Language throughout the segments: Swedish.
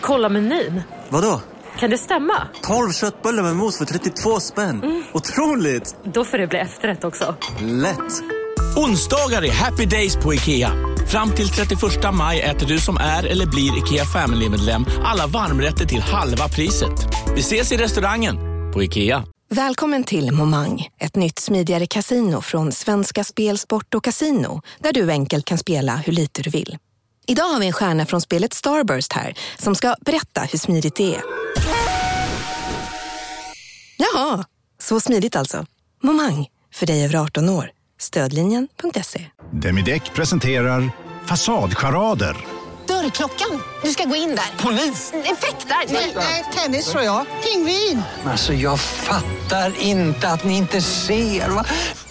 Kolla menyn. Vadå? Kan det stämma? 12 köttbullar med mos för 32 spänn. Mm. Otroligt! Då får det bli efterrätt också. Lätt! Onsdagar är happy days på IKEA. Fram till 31 maj äter du som är eller blir IKEA Family-medlem alla varmrätter till halva priset. Vi ses i restaurangen på IKEA. Välkommen till Momang, ett nytt smidigare casino från Svenska Spel, Sport och Casino där du enkelt kan spela hur lite du vill. Idag har vi en stjärna från spelet Starburst här som ska berätta hur smidigt det är. Jaha, så smidigt alltså. Momang, för dig över 18 år. Stödlinjen.se. Demideck presenterar Fasadcharader. Dörrklockan. Du ska gå in där. Polis? Effektar? Nej, tennis tror jag. Pingvin. Alltså, jag fattar inte att ni inte ser. Va?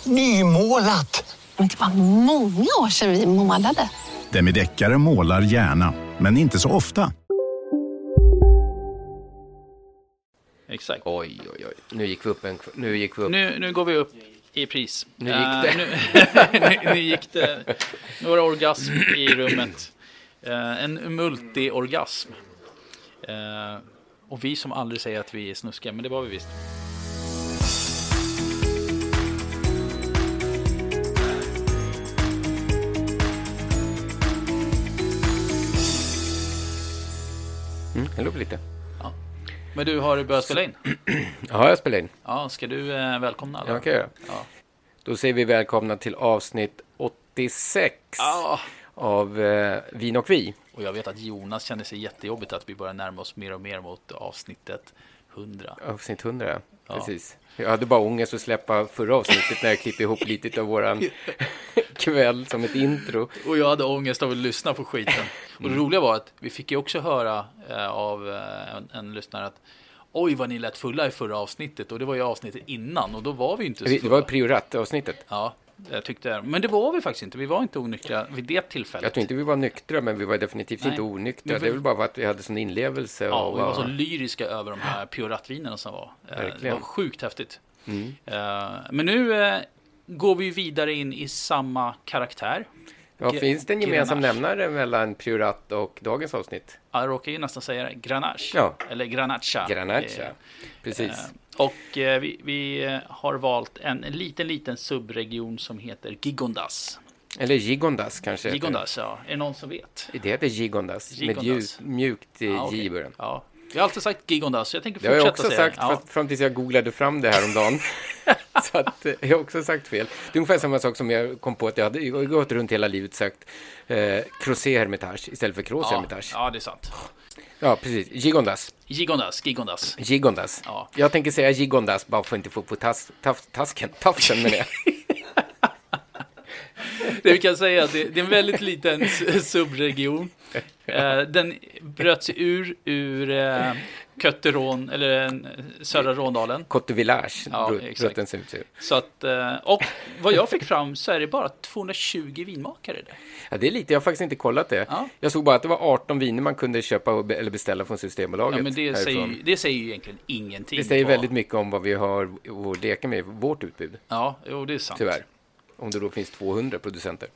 Nymålat. Men det var många år sedan vi målade. Demideckare målar gärna, men inte så ofta. Exakt. Oj, oj, oj. Nu gick vi upp. En, nu, gick vi upp. Nu, nu går vi upp i pris. Nu gick det. Uh, nu, nu, nu, gick det några orgasm i rummet. Uh, en multiorgasm. Uh, och vi som aldrig säger att vi är snuskiga, men det var vi visst. Det låter lite. Ja. Men du har börjat spela in? Ja, jag spelar in. Ja, ska du eh, välkomna alla? Ja, kan jag göra. Ja. Då säger vi välkomna till avsnitt 86 ja. av eh, Vin och Vi. Och jag vet att Jonas känner sig jättejobbigt att vi börjar närma oss mer och mer mot avsnittet 100. Avsnitt 100, ja. precis. Jag hade bara ångest att släppa förra avsnittet när jag klippte ihop lite av våran kväll som ett intro. Och jag hade ångest av att lyssna på skiten. Och det roliga var att vi fick ju också höra eh, av eh, en, en lyssnare att Oj vad ni lät fulla i förra avsnittet och det var ju avsnittet innan och då var vi inte så fulla. Det var priorat-avsnittet. Ja, jag tyckte Men det var vi faktiskt inte. Vi var inte onyktra vid det tillfället. Jag tror inte vi var nyktra, men vi var definitivt Nej. inte onyktra. Vi... Det är väl bara för att vi hade sån inlevelse. Ja, och vi var så lyriska över de här prioratvinerna som var. Eh, Verkligen. Det var sjukt häftigt. Mm. Uh, men nu går vi vidare in i samma karaktär. Ja, G finns det en gemensam Grenache. nämnare mellan Priorat och dagens avsnitt? Ja, jag råkar ju nästan säga det. Grenache. Ja. Eller Granacha. Granacha, eh, precis. Eh, och eh, vi, vi, har valt en liten, liten subregion som heter Gigondas. Eller Gigondas kanske? Gigondas, ja. Är det någon som vet? Det heter Gigondas, Gigondas. med mjukt i ah, okay. i början. Ja. Jag har alltid sagt Gigondas, så jag tänker fortsätta säga det. har jag också sagt, ja. fram tills jag googlade fram det här om dagen. så att, eh, jag har också sagt fel. Det är ungefär samma sak som jag kom på att jag hade gått runt hela livet sagt eh, Crozet Hermitage istället för Crozet ja, Hermitage. Ja, det är sant. Ja, precis. Gigondas. Gigondas, Gigondas. Gigondas. Ja. Jag tänker säga Gigondas bara för att inte få på tas, tas, tasken, tafsen med det. det vi kan säga är att det, det är en väldigt liten subregion. Eh, den bröt sig ur ur eh, Kötterån, eller södra Råndalen. Cote Village ja, ut Så att, eh, och vad jag fick fram så är det bara 220 vinmakare där. Ja, det är lite, jag har faktiskt inte kollat det. Ja. Jag såg bara att det var 18 viner man kunde köpa eller beställa från Systembolaget. Ja, men det säger, ju, det säger ju egentligen ingenting. Det säger på... väldigt mycket om vad vi har att leka med, vårt utbud. Ja, jo, det är sant. Tyvärr. Om det då finns 200 producenter.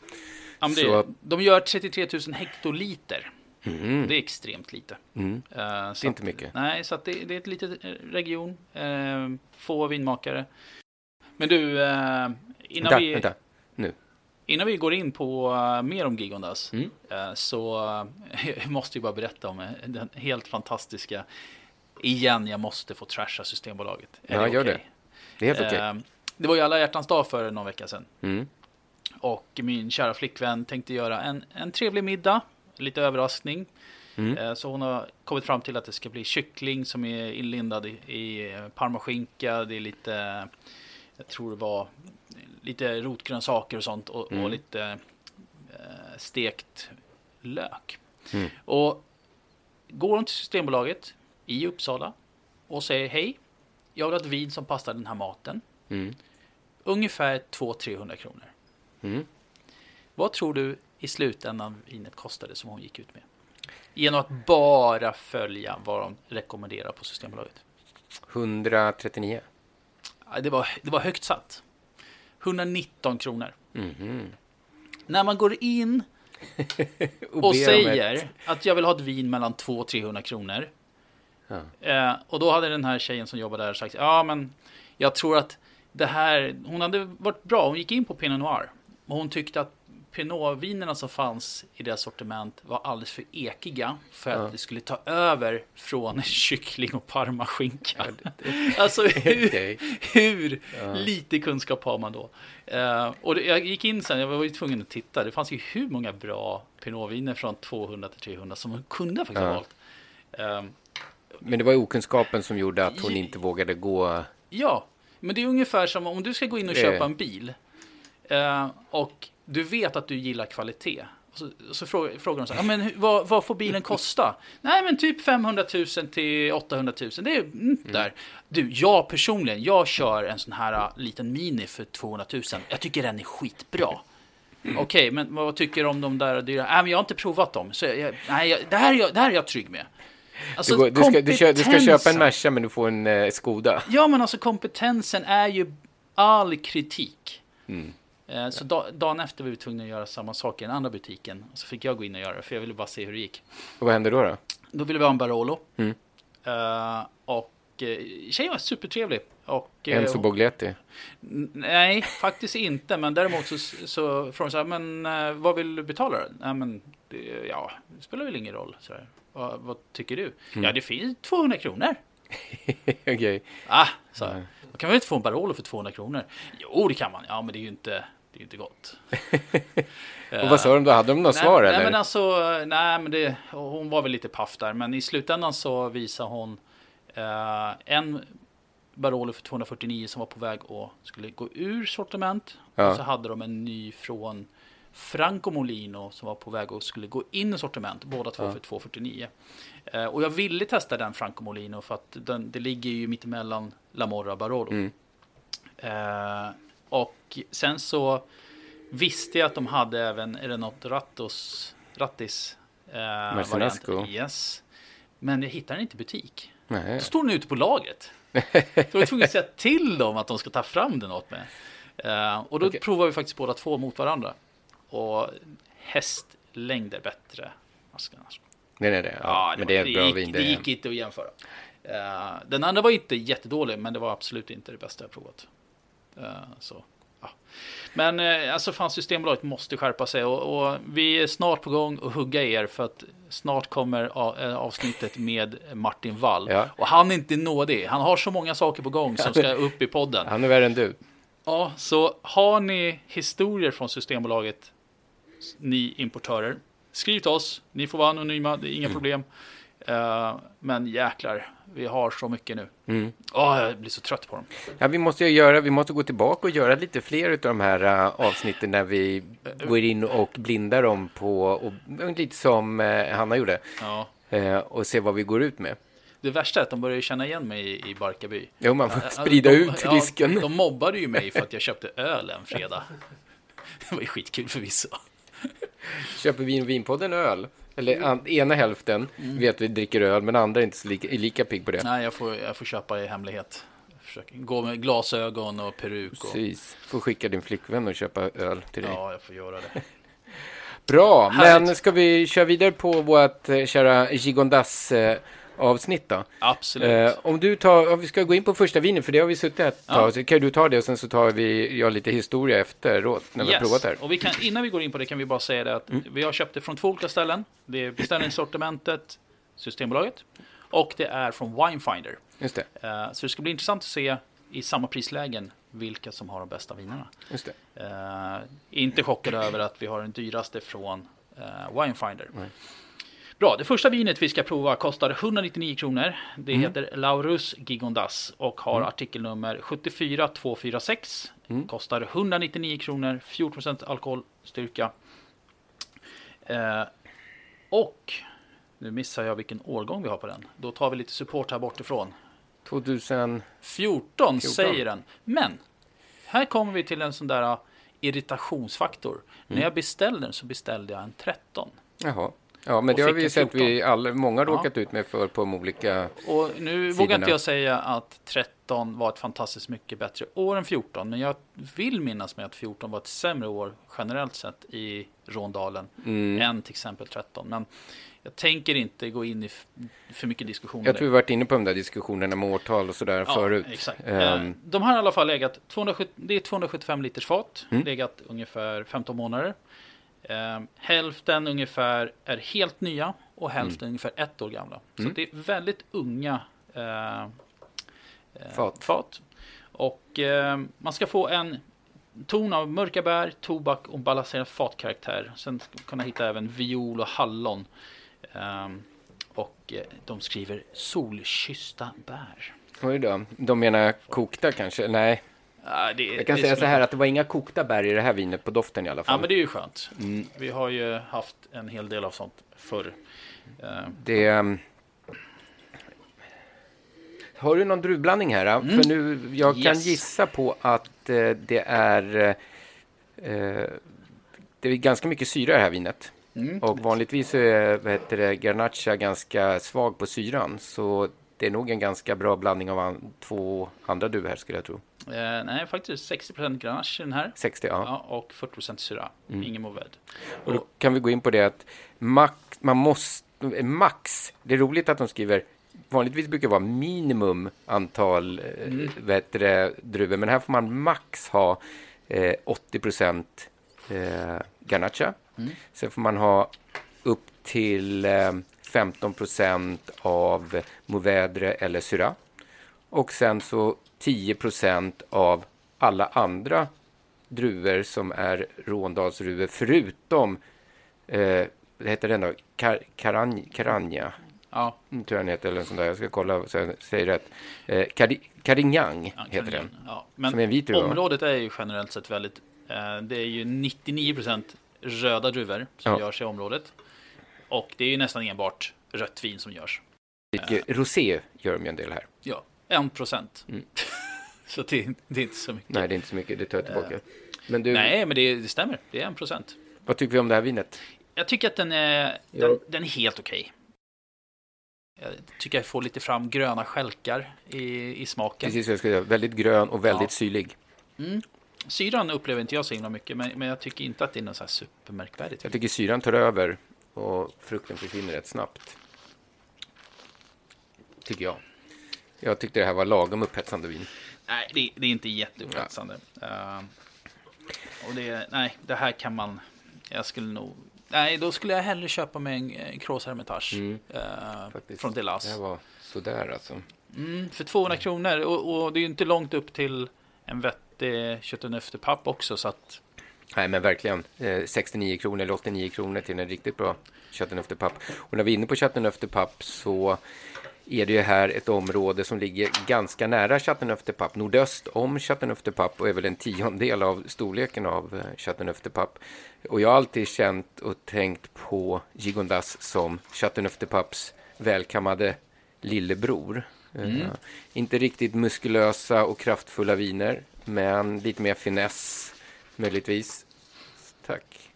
Ja, det, så... De gör 33 000 hektoliter. Mm. Det är extremt lite. Mm. Uh, inte mycket. Nej, så det, det, är ett litet region. Uh, få vinmakare. Men du, uh, innan vänta, vi... Vänta, nu. Innan vi går in på mer om Gigondas mm. så måste jag bara berätta om den helt fantastiska Igen, jag måste få trasha Systembolaget. Är ja, det gör okay? det. Det är helt okej. Okay. Det var ju alla hjärtans dag för någon vecka sedan. Mm. Och min kära flickvän tänkte göra en, en trevlig middag lite överraskning. Mm. Eh, så hon har kommit fram till att det ska bli kyckling som är inlindad i, i parmaskinka. Det är lite, jag tror det var lite rotgrönsaker och sånt och, mm. och lite eh, stekt lök. Mm. Och går hon till Systembolaget i Uppsala och säger hej, jag vill ha ett vin som passar den här maten. Mm. Ungefär 200-300 kronor. Mm. Vad tror du i slutändan vinet kostade som hon gick ut med. Genom att bara följa vad de rekommenderar på Systembolaget. 139. Det var, det var högt satt. 119 kronor. Mm -hmm. När man går in och, om säger ett- att jag vill ha ett vin mellan 200 och 300 kronor. Ja. Eh, och då hade den här tjejen som jobbade där sagt, ja men jag tror att det här, hon hade varit bra, hon gick in på Pinot Noir. Och hon tyckte att Pinot-vinerna som fanns i deras sortiment var alldeles för ekiga för att Ja. det skulle ta över från kyckling och parmaskinka. alltså hur, hur Ja. lite kunskap har man då? Eh, och det, jag gick in sen, jag var ju tvungen att titta. Det fanns ju hur många bra Pinotviner från 200 till 300 som hon kunde faktiskt ha Ja. valt. Eh, Men det var ju okunskapen som gjorde att hon inte vågade gå... Ja, men det är ungefär som om du ska gå in och köpa en bil eh, och du vet att du gillar kvalitet. Och så, så frågar, frågar de så här, ja, men vad, vad får bilen kosta? Nej, men typ 500 000 till 800 000. Det är mm, där. Du, jag personligen, jag kör en sån här uh, liten Mini för 200 000. Jag tycker den är skitbra. Okej, men vad tycker du om de där dyra? Nej, men jag har inte provat dem. Så jag, nej, jag, det, här är jag, det här är jag trygg med. Alltså, du, går, du, ska, du, kö, du ska köpa en. Merca men du får en eh, Skoda. Ja, men alltså kompetensen är ju all kritik. Mm. Eh, Så da, dagen efter var vi tvungna att göra samma sak i den andra butiken. Så fick jag gå in och göra det, för jag ville bara se hur det gick. Och vad hände då? då? Då ville vi ha en Barolo. Mm. Eh, och uh, tjejen var supertrevlig. Och, eh, Enzo Boglietti. N- Nej, faktiskt inte. Men däremot så, så frågade så här, men eh, vad vill du betala? då?" Nej, men det, ja, det spelar väl ingen roll. Så. Vad, vad tycker du? Mm. Ja, det finns 200 kronor. Okej. Ah, så här. Då kan man väl inte få en Barolo för 200 kronor? Jo, det kan man. Ja, men det är ju inte, det är inte gott. Och vad sa de då? Hade de något nej, svar nej, eller? men alltså, nej, men det, hon var väl lite paff där. Men i slutändan så visade hon eh, en Barolo för 249 som var på väg och skulle gå ur sortiment. Ja. Och så hade de en ny från Franco Molino som var på väg och skulle gå in i sortiment. Båda två Ja. för 249. Eh, och jag ville testa den Franco Molino för att den, det ligger ju mittemellan La Morra och Barolo. Mm. Eh, och sen så visste jag att de hade även Renault Rattos, Rattis eh, variant. Yes. Men jag hittade den inte i butik. Nej. Då står den ute på lagret. Så jag var tvungen att säga till dem att de ska ta fram den åt mig. Eh, och då Okej. provade vi faktiskt båda två mot varandra. Och hästlängder bättre. masken, alltså. Nej, nej, nej. Ja, Ja, men det, det är det, bra gick, vin. det gick inte att jämföra. Eh, den andra var inte jättedålig, men det var absolut inte det bästa jag provat. Eh, så, ja. Men eh, alltså fan, Systembolaget måste skärpa sig och, och vi är snart på gång att hugga er för att snart kommer avsnittet med Martin Wall. Ja. Och han är inte nådig. Han har så många saker på gång som ska upp i podden. Han är värre än du. Ja, så har ni historier från Systembolaget, ni importörer, skriv till oss. Ni får vara anonyma, det är inga problem. Eh, men jäklar, vi har så mycket nu. Mm. Åh, jag blir så trött på dem. Ja, vi måste göra, vi måste gå tillbaka och göra lite fler av de här uh, avsnitten när vi går in och blindar dem på, och, lite som uh, Hanna gjorde, Ja. Eh, och se vad vi går ut med. Det värsta är att de börjar känna igen mig i, i Barkarby. Jo, man får Ja, sprida de, ut risken. Ja, de mobbade ju mig för att jag köpte öl en fredag. Det var ju skitkul förvisso. Köper Vin och Vinpodden öl? Eller an, ena hälften vet vi dricker öl, men andra är inte lika, är lika pigg på det. Nej, jag får, jag får köpa i hemlighet. Försöker gå med glasögon och peruk. Och, Precis. Får skicka din flickvän och köpa öl till dig. ja, jag får göra det. Bra, Härligt. men ska vi köra vidare på vårt eh, kära Gigondas eh, avsnitt då? Absolut. Eh, om du tar, om vi ska gå in på första vinen, för det har vi suttit här ett Ja. tag, så kan du ta det och sen så tar vi ja, lite historia efteråt när vi har provat här. Och vi kan, innan vi går in på det kan vi bara säga det att vi har köpt det från två olika ställen. Det är beställningssortimentet, Systembolaget, och det är från Winefinder. Just det, Eh, Så det ska bli intressant att se i samma prislägen vilka som har de bästa vinerna. just det. Eh, inte chockad över att vi har den dyraste från eh, Winefinder. Nej. Bra, det första vinet vi ska prova kostar 199 kronor. Det Mm. heter Laurus Gigondas och har artikelnummer 74246. Mm. Kostar 199 kronor, 14% alkoholstyrka. Eh, och nu missar jag vilken årgång vi har på den. Då tar vi lite support här bortifrån. 2000, 14, 14. säger den. Men här kommer vi till en sån där irritationsfaktor. Mm. När jag beställde den så beställde jag en 13. jaha. Ja, men det har vi ju sett 14. vi alla, många Ja. råkat ut med för på de olika... Och nu sidorna. vågar inte jag säga att 13 var ett fantastiskt mycket bättre år än 14. Men jag vill minnas med att 14 var ett sämre år generellt sett i Råndalen Mm. än till exempel 13. Men jag tänker inte gå in i för mycket diskussion om Jag tror vi varit inne på de där diskussionerna med årtal och sådär Ja, förut. Exakt. Eh, De har i alla fall legat 270, det är 275 liters fat, Mm. legat ungefär 15 månader. Eh, hälften ungefär är helt nya och hälften ungefär ett år gamla. Så Mm. det är väldigt unga eh, eh, Fat. fat. Och eh, man ska få en ton av mörka bär, tobak och balanserad fatkaraktär. Sen ska man kunna hitta även viol och hallon. Ehm, och eh, de skriver solkyssta bär. Oj då. De menar kokta kanske? Nej, Ja, det, jag kan säga så här att det var inga kokta bär i det här vinet på doften i alla fall. Ja, men det är ju skönt. Mm. Vi har ju haft en hel del av sånt förr. Eh, Det... ehm, Har du någon druvblandning här? Mm. För nu, jag kan Yes. gissa på att eh, det är... Eh, det är ganska mycket syra i det här vinet. Mm. Och vanligtvis är vad heter det, Garnacha ganska svag på syran. Så det är nog en ganska bra blandning av an, två andra druvor här skulle jag tro. Eh, nej, faktiskt 60% Grenache i den här. 60, ja. Ja, och 40% syra. Mm. Ingen Mourvèdre. Och då kan vi gå in på det att max, man måste, max, det är roligt att de skriver, vanligtvis brukar det vara minimum antal eh, Mm. det, druvor, men här får man max ha eh, 80 procent eh, Garnacha. Mm. Sen får man ha upp till eh, 15 procent av Mourvèdre eller Syrah. Och sen så 10 procent av alla andra druvor som är Råndalsdruvor förutom, eh, vad heter den då? Kar, karan, karanja. Ja. Mm, Tror jag den heter, eller sånt där. Jag ska kolla så jag säger rätt. Eh, Karinyang Ja, heter den. Ja, men Som är en vit druva. va? området är ju generellt sett väldigt... Eh, det är ju 99% röda druvor som Ja. görs i området. Och det är ju nästan enbart rött vin som görs. Mycket Rosé gör de ju en del här. Ja, 1%. Mm. Så det, det är inte så mycket. Nej, det är inte så mycket. Det tar jag tillbaka. Eh, Men du, Nej, men det, det stämmer. Det är 1%. vad tycker vi om det här vinet? Jag tycker att den är, den, den är helt okej. Jag tycker jag får lite fram gröna skälkar i, i smaken. Precis vad jag skulle säga. Väldigt grön och väldigt Ja. syrlig. Mm. Syran upplever inte jag så himla mycket, men, men jag tycker inte att det är något så här supermärkvärdigt. Jag tycker syran tar över och frukten försvinner rätt snabbt. Tycker jag. Jag tyckte det här var lagom upphetsande vin. Nej, det, det är inte jätteupphetsande. Uh, och det, nej, det här kan man... Jag skulle nog... Nej, då skulle jag hellre köpa mig en, en Cross Hermitage Mm. eh, Faktiskt. från Delas. Det var sådär alltså. Mm, för 200 kronor. Och, och det är ju inte långt upp till en vettig kött och nöftepapp också. Så att, Nej, men verkligen. Eh, 69 kronor eller 89 kronor till en riktigt bra Chateauneuf-de-Pape. Och när vi är inne på Chateauneuf-de-Pape så är det ju här ett område som ligger ganska nära Chateauneuf-de-Pape, nordöst om Chateauneuf-de-Pape och är väl en tiondel av storleken av eh, Chateauneuf-de-Pape. Och jag har alltid känt och tänkt på Gigondas som Chateauneuf-de-Papes välkammade lillebror. Mm. Eh, inte riktigt muskulösa och kraftfulla viner, men lite mer finess möjligtvis. Tack.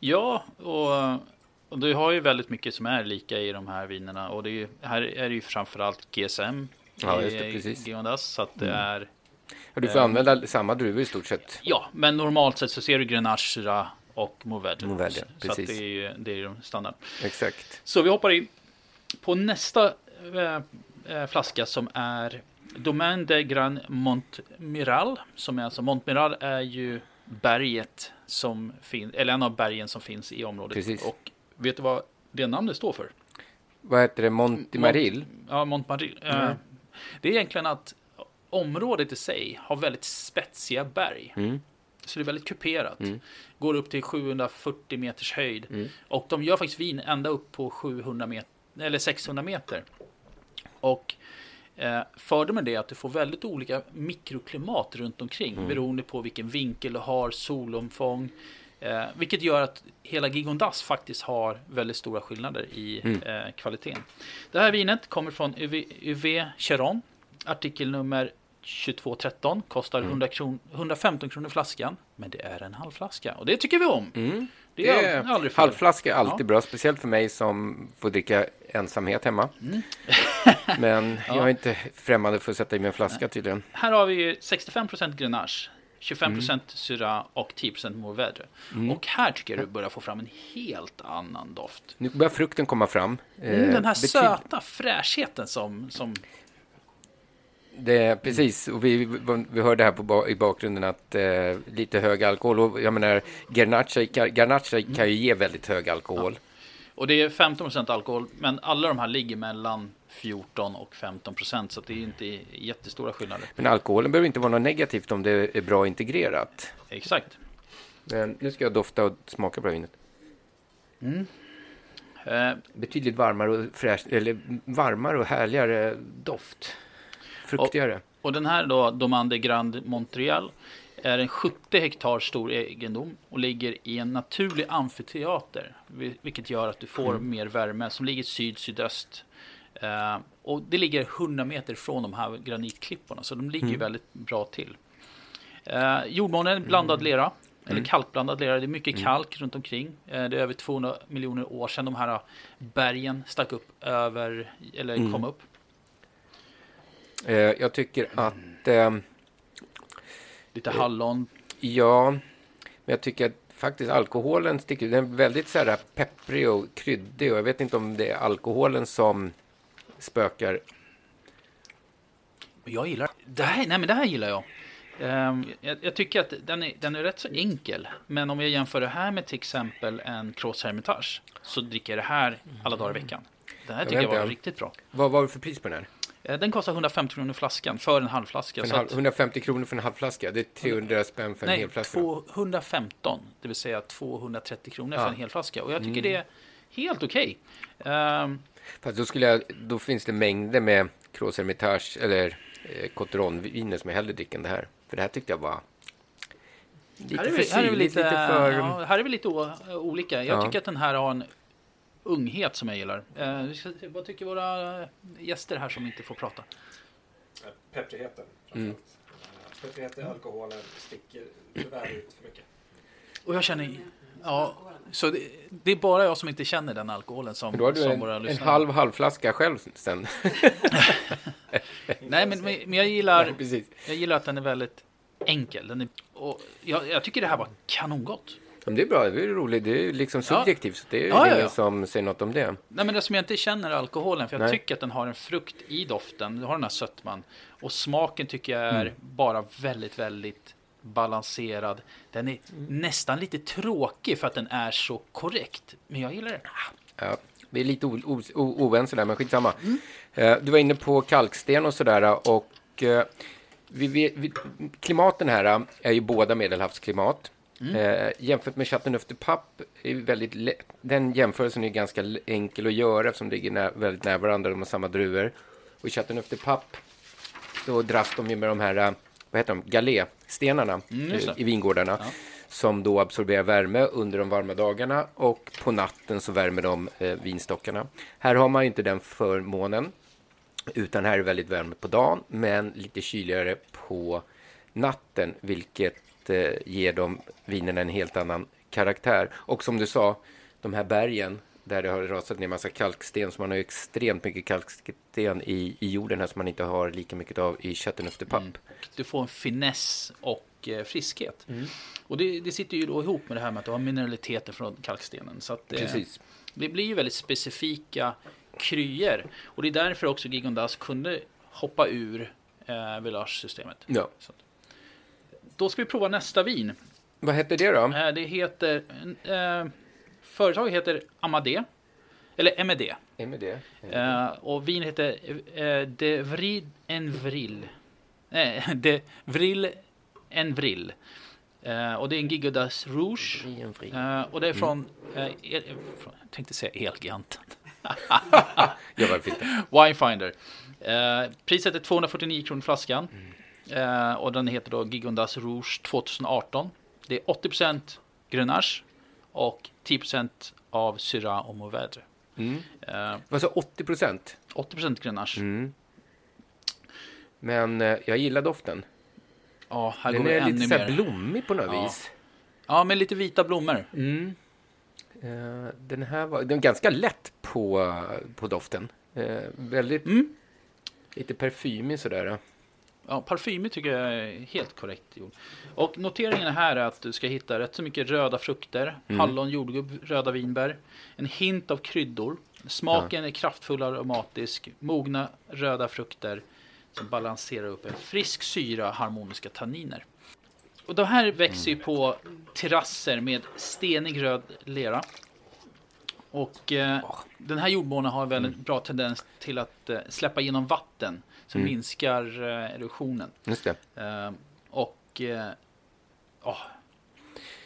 ja, och, och du har ju väldigt mycket som är lika i de här vinerna. Och det är ju, här är det ju framförallt GSM Ja, just det, precis. Giondas. Så att det Mm. är... Ja, du får eh, använda samma druvor i stort sett. Ja, men normalt sett så ser du Grenache, Syrah och Så att precis. det är ju det är ju standard. Exakt. Så vi hoppar in på nästa eh, eh, flaska som är Domaine de Grand Montmiral. Som är alltså Montmiral är ju berget som finns, eller en av bergen som finns i området. Precis. Och vet du vad det namnet står för? Vad heter det? Montimaril? Mont, ja, Montmaril. Eh, Mm. Det är egentligen att området i sig har väldigt spetsiga berg. Mm. Så det är väldigt kuperat. Mm. Går upp till 740 meters höjd. Mm. Och de gör faktiskt vin ända upp på 700 meter, eller 600 meter. Och eh, fördelen är att du får väldigt olika mikroklimat runt omkring. Mm. Beroende på vilken vinkel du har, solomfång. Eh, vilket gör att hela Gigondas faktiskt har väldigt stora skillnader i Mm. eh, kvaliteten. Det här vinet kommer från UV, UV Cheron. Artikelnummer 2213. Kostar Mm. 100 kron, 115 kronor flaskan. Men det är en halvflaska och det tycker vi om. Mm. Det Det är, är, aldrig fel. halvflaska är alltid Ja. bra, speciellt för mig som får dricka ensamhet hemma. Mm. Men jag är inte främmande för att sätta i mig en flaska tydligen. Här har vi ju 65% Grenache, 25% Mm. Syrah och 10% Mourvèdre. Och här tycker jag du börjar få fram en helt annan doft. Nu börjar frukten komma fram. Mm, Eh, den här betyd- söta fräschheten som, som Det, precis, och vi, vi hörde här på, i bakgrunden att eh, lite hög alkohol. Och jag menar, Garnacha, Garnacha Mm. kan ju ge väldigt hög alkohol. Och det är 15% alkohol, men alla de här ligger mellan 14 och 15% så att det är inte jättestora skillnader. Men alkoholen behöver inte vara något negativt om det är bra integrerat. Exakt. Men nu ska jag dofta och smaka på vinet. Mm. Eh, Betydligt varmare och fräsch, eller varmare och härligare doft. Fruktigare. Och den här då, Domande Grand Montreal, är en 70 hektar stor egendom och ligger i en naturlig amfiteater. vil- Vilket gör att du får Mm. mer värme som ligger syd-sydöst. Eh, och det ligger 100 meter från de här granitklipporna så de ligger Mm. väldigt bra till. Eh, jordmånen är blandad lera. Eller Mm. kalkblandad lera. Det är mycket Mm. kalk runt omkring. Eh, det är över 200 miljoner år sedan de här bergen stack upp över, eller Mm. kom upp. Eh, jag tycker att... Lite hallon. Ja, men jag tycker att faktiskt alkoholen sticker ut. Den är väldigt så här pepprig och kryddig och jag vet inte om det är alkoholen som spökar. Jag gillar det här. Nej, men det här gillar jag. Ehm, jag, jag tycker att den är, den är rätt så enkel. Men om jag jämför det här med till exempel en Cross Hermitage så dricker jag det här alla dagar i veckan. Det här Jag tycker jag vet var riktigt bra. Vad var det för pris på den här? Eh, Den kostar 150 kronor flaskan för en halvflaska. För en halv, att- 150 kronor för en halvflaska. Det är 300 spänn för en nej, hel flaska. 215. Det vill säga 230 kronor Ja. för en hel flaska. Och jag tycker Mm. det är helt okej. Ehm, Fast då, skulle jag, då finns det mängder med Cross Hermitage eller eh, Coteron-viner som jag hellre dricker än det här. För det här tyckte jag var lite här är för vi, här är vi syrligt, lite, lite för... ja, här är vi lite olika. Jag Ja. tycker att den här har en unghet som jag gillar. Eh, vi ska se, vad tycker våra eh, gäster här som inte får prata? Pepprigheten Mm. framförallt. Pepprigheten, alkoholen sticker tyvärr ut för mycket. Och jag känner, ja, så det, det är bara jag som inte känner den alkoholen som, då har du som en, våra en lyssnare. halv halvflaska själv sen. Nej, men, men jag gillar, Nej, jag gillar att den är väldigt enkel. Den är, och jag, jag tycker det här var kanongott. Men det är bra, det är roligt. Det är liksom Ja. subjektivt. Så det är Ja, ja, ingen ja. som säger något om det. Nej, men det som jag inte känner alkoholen, för jag Nej. tycker att den har en frukt i doften. Du har den här sötman. Och smaken tycker jag är Mm. bara väldigt, väldigt balanserad. Den är nästan lite tråkig för att den är så korrekt. Men jag gillar det. Ja, vi är lite oense där, men skitsamma. Mm. Eh, Du var inne på kalksten och sådär. Och eh, vi, vi, vi, klimaten här eh, är ju båda medelhavsklimat. Mm. Eh, jämfört med är ju väldigt lä- den jämförelsen är ganska enkel att göra eftersom de ligger nä- väldigt nära varandra, de har samma druvor. Och i Chateauneuf de Pape så dras de ju med de här, eh, vad heter de, galéstenarna Mm, eh, i vingårdarna. Ja. Som då absorberar värme under de varma dagarna och på natten så värmer de eh, vinstockarna. Här har man ju inte den förmånen. Utan här är det väldigt värme på dagen men lite kyligare på natten. Vilket eh, ger de vinerna en helt annan karaktär. Och som du sa, de här bergen där det har rasat ner massa kalksten. Så man har ju extremt mycket kalksten i, i jorden här som man inte har lika mycket av i Chateauneuf de Pape. Du får en finess och eh, friskhet. Mm. Och det, det sitter ju då ihop med det här med att du har mineraliteter från kalkstenen. Så att, eh, Precis. Det blir ju väldigt specifika kryer. Och det är därför också Gigondas kunde hoppa ur eh, Village-systemet. Ja. Så att- Då ska vi prova nästa vin. Vad heter det då? Eh, det heter... Eh, företaget heter Amadé. Eller MED. Med? Eh, och vin heter eh, De Vril en Vril. Eh, De Vril en Vril. Eh, och det är en Gigodas Rouge. Eh, och det är från, eh, el, från jag tänkte säga Elgiganten. Winefinder. Priset är 249 kronor flaskan. Eh, och den heter då Gigondas Rouge 2018. Det är 80% Grenache och 10% av Syrah och Mourvèdre. Mm. Eh, Vad sa 80 procent? 80% Grenache. Mm. Men eh, jag gillar doften. Ja, här Den går är ännu lite så här mer. blommig på något Ja. vis. Ja, med lite vita blommor. Mm. Eh, den här var, den var ganska lätt på, på doften. Eh, väldigt lite parfymig sådär. Ja, parfymig tycker jag är helt korrekt gjord. Och noteringen här är att du ska hitta rätt så mycket röda frukter, Mm. hallon, jordgubb, röda vinbär, en hint av kryddor. Smaken är kraftfull och aromatisk, mogna röda frukter som balanserar upp en frisk syra, harmoniska tanniner. Och de här växer ju på terrasser med stenig röd lera. Och eh, den här jordmånen har en väldigt bra tendens till att eh, släppa igenom vatten som Mm. minskar eh, erosionen. Just det. Eh, och eh,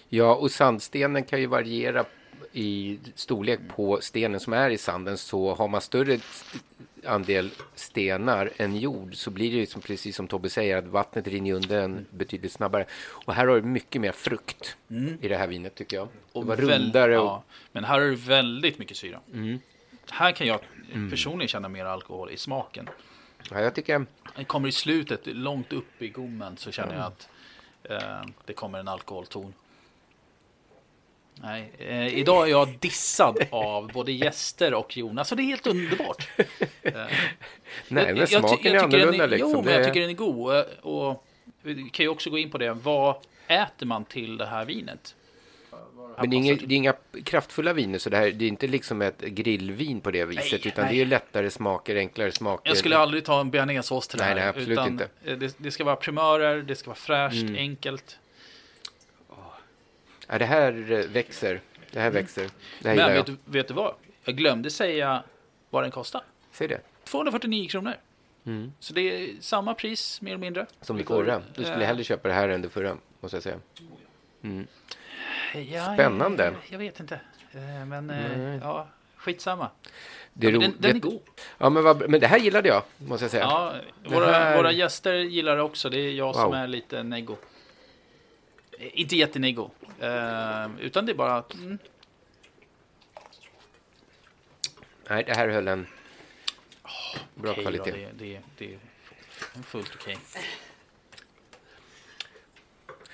ja, och sandstenen kan ju variera i storlek på stenen som är i sanden. Så har man större st- andel stenar än jord så blir det ju som, precis som Tobbe säger att vattnet rinner undan betydligt snabbare. Och här har du mycket mer frukt Mm. i det här vinet tycker jag. och det var väl- rundare. Och, ja, men här är det väldigt mycket syra. Mm. Här kan jag Mm. personligen känna mer alkohol i smaken. Ja, jag tycker Det kommer i slutet, långt upp i gommen, så känner jag att eh, det kommer en alkoholton. Nej, eh, idag är jag dissad av både gäster och Jonas, så det är helt underbart. Eh, Nej, jag- men jag smaken jag är tycker den annorlunda, liksom. Jo, men jag tycker den är god. eh, Och vi kan ju också gå in på det. Vad äter man till det här vinet? Men det är, inga, det är inga kraftfulla viner, så det, här, det är inte liksom ett grillvin på det viset, Nej, utan nej. det är lättare smaker, enklare smaker. Jag skulle aldrig ta en bearnaisesås till det Nej, här. nej, absolut inte. eh, Det, det ska vara primörer, det ska vara fräscht, Mm. enkelt. Ja, det här eh, växer. Det här växer. Det här Men vet vet du vad? Jag glömde säga vad den kostar. Säg det. 249 kronor. Mm. Så det är samma pris, mer eller mindre. Som det förra. Du skulle eh, hellre köpa det här än det förra, måste jag säga. Mm. Ja, Spännande. Jag, jag vet inte. Eh, Men eh, Nej. ja, skitsamma. Det är Ja, den, den är god. Ja, men, vad, men det här gillade jag, måste jag säga. Ja, våra, här- våra gäster gillar det också. Det är jag som Wow. är lite neggo. Eh, Inte jätteneggo. Eh, utan det är bara att... Mm, Nej, det här höll en bra okej kvalitet. Då, det, det, det är fullt okej.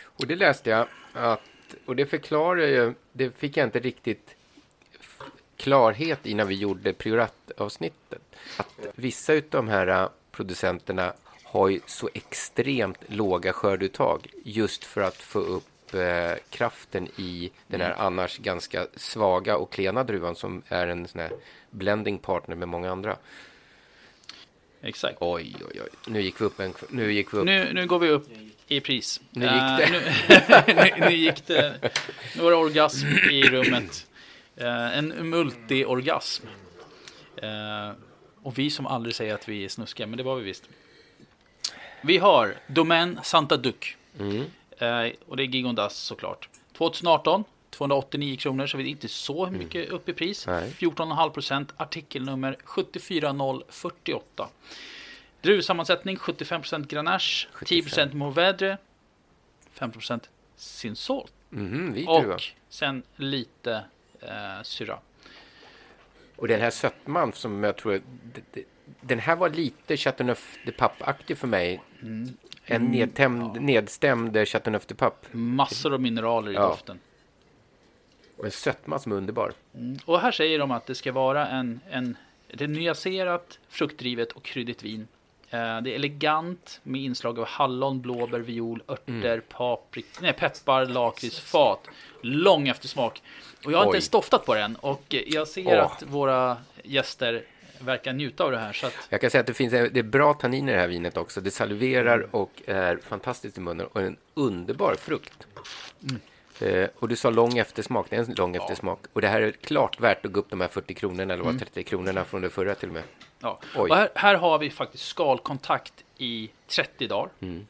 Och det läste jag att, och det förklarar ju, det fick jag inte riktigt klarhet i när vi gjorde prioratavsnittet. Att vissa av de här äh, producenterna har ju så extremt låga skörduttag just för att få upp eh, kraften i den här annars ganska svaga och klena druvan som är en sån här blending partner med många andra. Exakt. Oj, oj, oj. Nu gick vi upp en, nu gick vi upp. Nu, nu går vi upp i pris. Nu gick det. Eh, nu, nu, nu gick det. Några orgasm i rummet. Eh, en multiorgasm. Eh, och vi som aldrig säger att vi är snuskiga, men det var vi visst. Vi har Domaine Santa Duc. Mm. Och det är Gigondas såklart. 2018, 289 kronor, så vi är inte så mycket upp i pris. Nej. 14,5 procent, artikelnummer 74048. Druvsammansättning 75 procent Grenache, 10 procent Mourvedre, 5 procent Sinsol Mhm, vit druva. och sen lite eh, syra. Och den här sötman som jag tror... Den här var lite Chateauneuf de Pape-aktig för mig. En Mm, nedtämd, nedstämd Chateauneuf de Pape. Massor av mineraler i Ja. doften. Och en sötma som är underbar. Mm. Och här säger de att det ska vara en, en, ett nyanserat, fruktdrivet och kryddigt vin. Eh, det är elegant med inslag av hallon, blåbär, viol, örter, Mm. paprik, nej, peppar, lakrits, fat. Lång eftersmak. Och jag har inte Oj. ens doftat på den. Och jag ser Åh. att våra gäster verkar njuta av det här. Så att, Jag kan säga att det finns det är bra tanniner i det här vinet också. Det salverar Mm. och är fantastiskt i munnen och en underbar frukt. Mm. Eh, och du sa lång eftersmak, det är en lång eftersmak. Och det här är klart värt att gå upp de här 40 kronorna eller vad, Mm. 30 kronorna från det förra till och med. Ja. Oj. Och här, här har vi faktiskt skalkontakt i 30 dagar. Mm.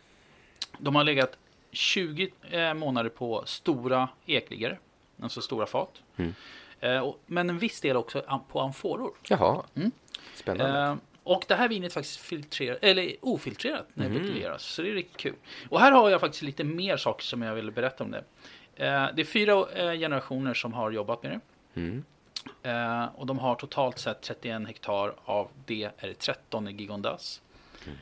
De har legat 20 eh, månader på stora ekligor, alltså stora fat. Mm. Eh, och, men en viss del också på amforor. Jaha, Mm. spännande. Eh, och det här vinet är faktiskt filtrerat, eller ofiltrerat när det Mhm. buteljeras. Så det är riktigt kul. Och här har jag faktiskt lite mer saker som jag vill berätta om det. Eh, det är fyra eh, generationer som har jobbat med det. Mm. Eh, och de har totalt sett 31 hektar. Av det är det 13 i Gigondas.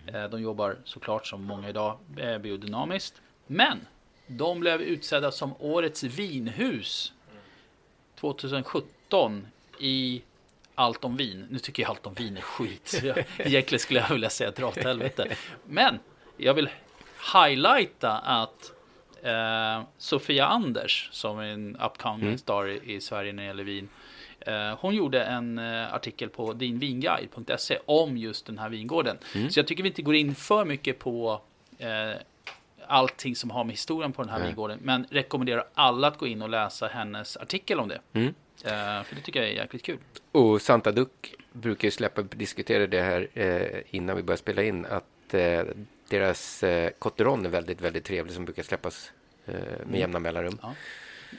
Eh, de jobbar såklart som många idag biodynamiskt. Men de blev utsedda som årets vinhus 2017 i Allt om vin. Nu tycker jag allt om vin är skit. Så jag, egentligen skulle jag vilja säga dra åt helvete. Men jag vill highlighta att eh, Sofia Anders, som är en upcoming Mm. star i, i Sverige när det gäller vin. Eh, hon gjorde en eh, artikel på dinvinguide.se om just den här vingården. Mm. Så jag tycker vi inte går in för mycket på eh, allting som har med historien på den här Nej. vingården. Men rekommenderar alla att gå in och läsa hennes artikel om det. Mm. För det tycker jag är jäkligt kul. Och Santa Duck brukar ju släppa, diskutera det här innan vi börjar spela in, att deras eh, Cotteron är väldigt, väldigt trevlig som brukar släppas eh, med Mm. jämna mellanrum. Ja.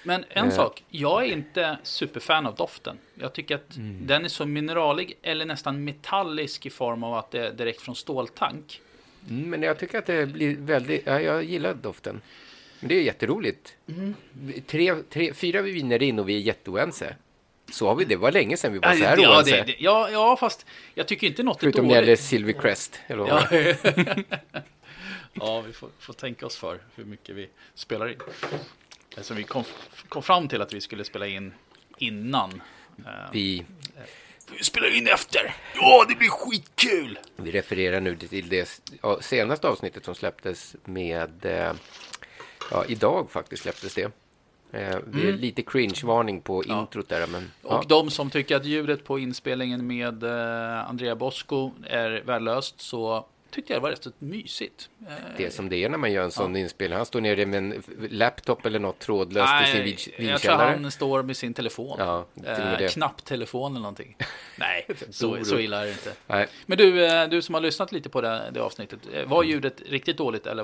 Men en Eh. sak, jag är inte superfan av doften. Jag tycker att Mm. den är så mineralig eller nästan metallisk i form av att det är direkt från ståltank. Mm, men jag tycker att det blir väldigt, ja, jag gillar doften. Men det är jätteroligt. Mm. Tre, tre, fyra viner in och vi är jätteoense. Så har vi, det var länge sedan vi var så här ja, oense. det, det, ja, ja, fast jag tycker inte något Förutom är när det gäller dåligt. Silvercrest. Eller Ja. ja, vi får, får tänka oss för hur mycket vi spelar in. Alltså, vi kom, kom fram till att vi skulle spela in innan. Eh, Vi, vi spelar in efter! Ja, det blir skitkul! vi refererar nu till det senaste avsnittet som släpptes med... Eh, ja, idag faktiskt släpptes det. Eh, det är Mm. lite cringe-varning på introt där, men... Och ja. de som tycker att ljudet på inspelningen med eh, Andrea Bosco är värdelöst så tyckte jag det var rätt mysigt. Eh, Det är som det är när man gör en sån inspelning. Han står nere med en laptop eller något trådlöst i sin Nej, vin- jag tror vinkällare. han står med sin telefon. Ja, eh, knapptelefon eller någonting. Nej, så, så illa är det inte. Nej. Men du, du som har lyssnat lite på det, det avsnittet, var ljudet riktigt dåligt eller?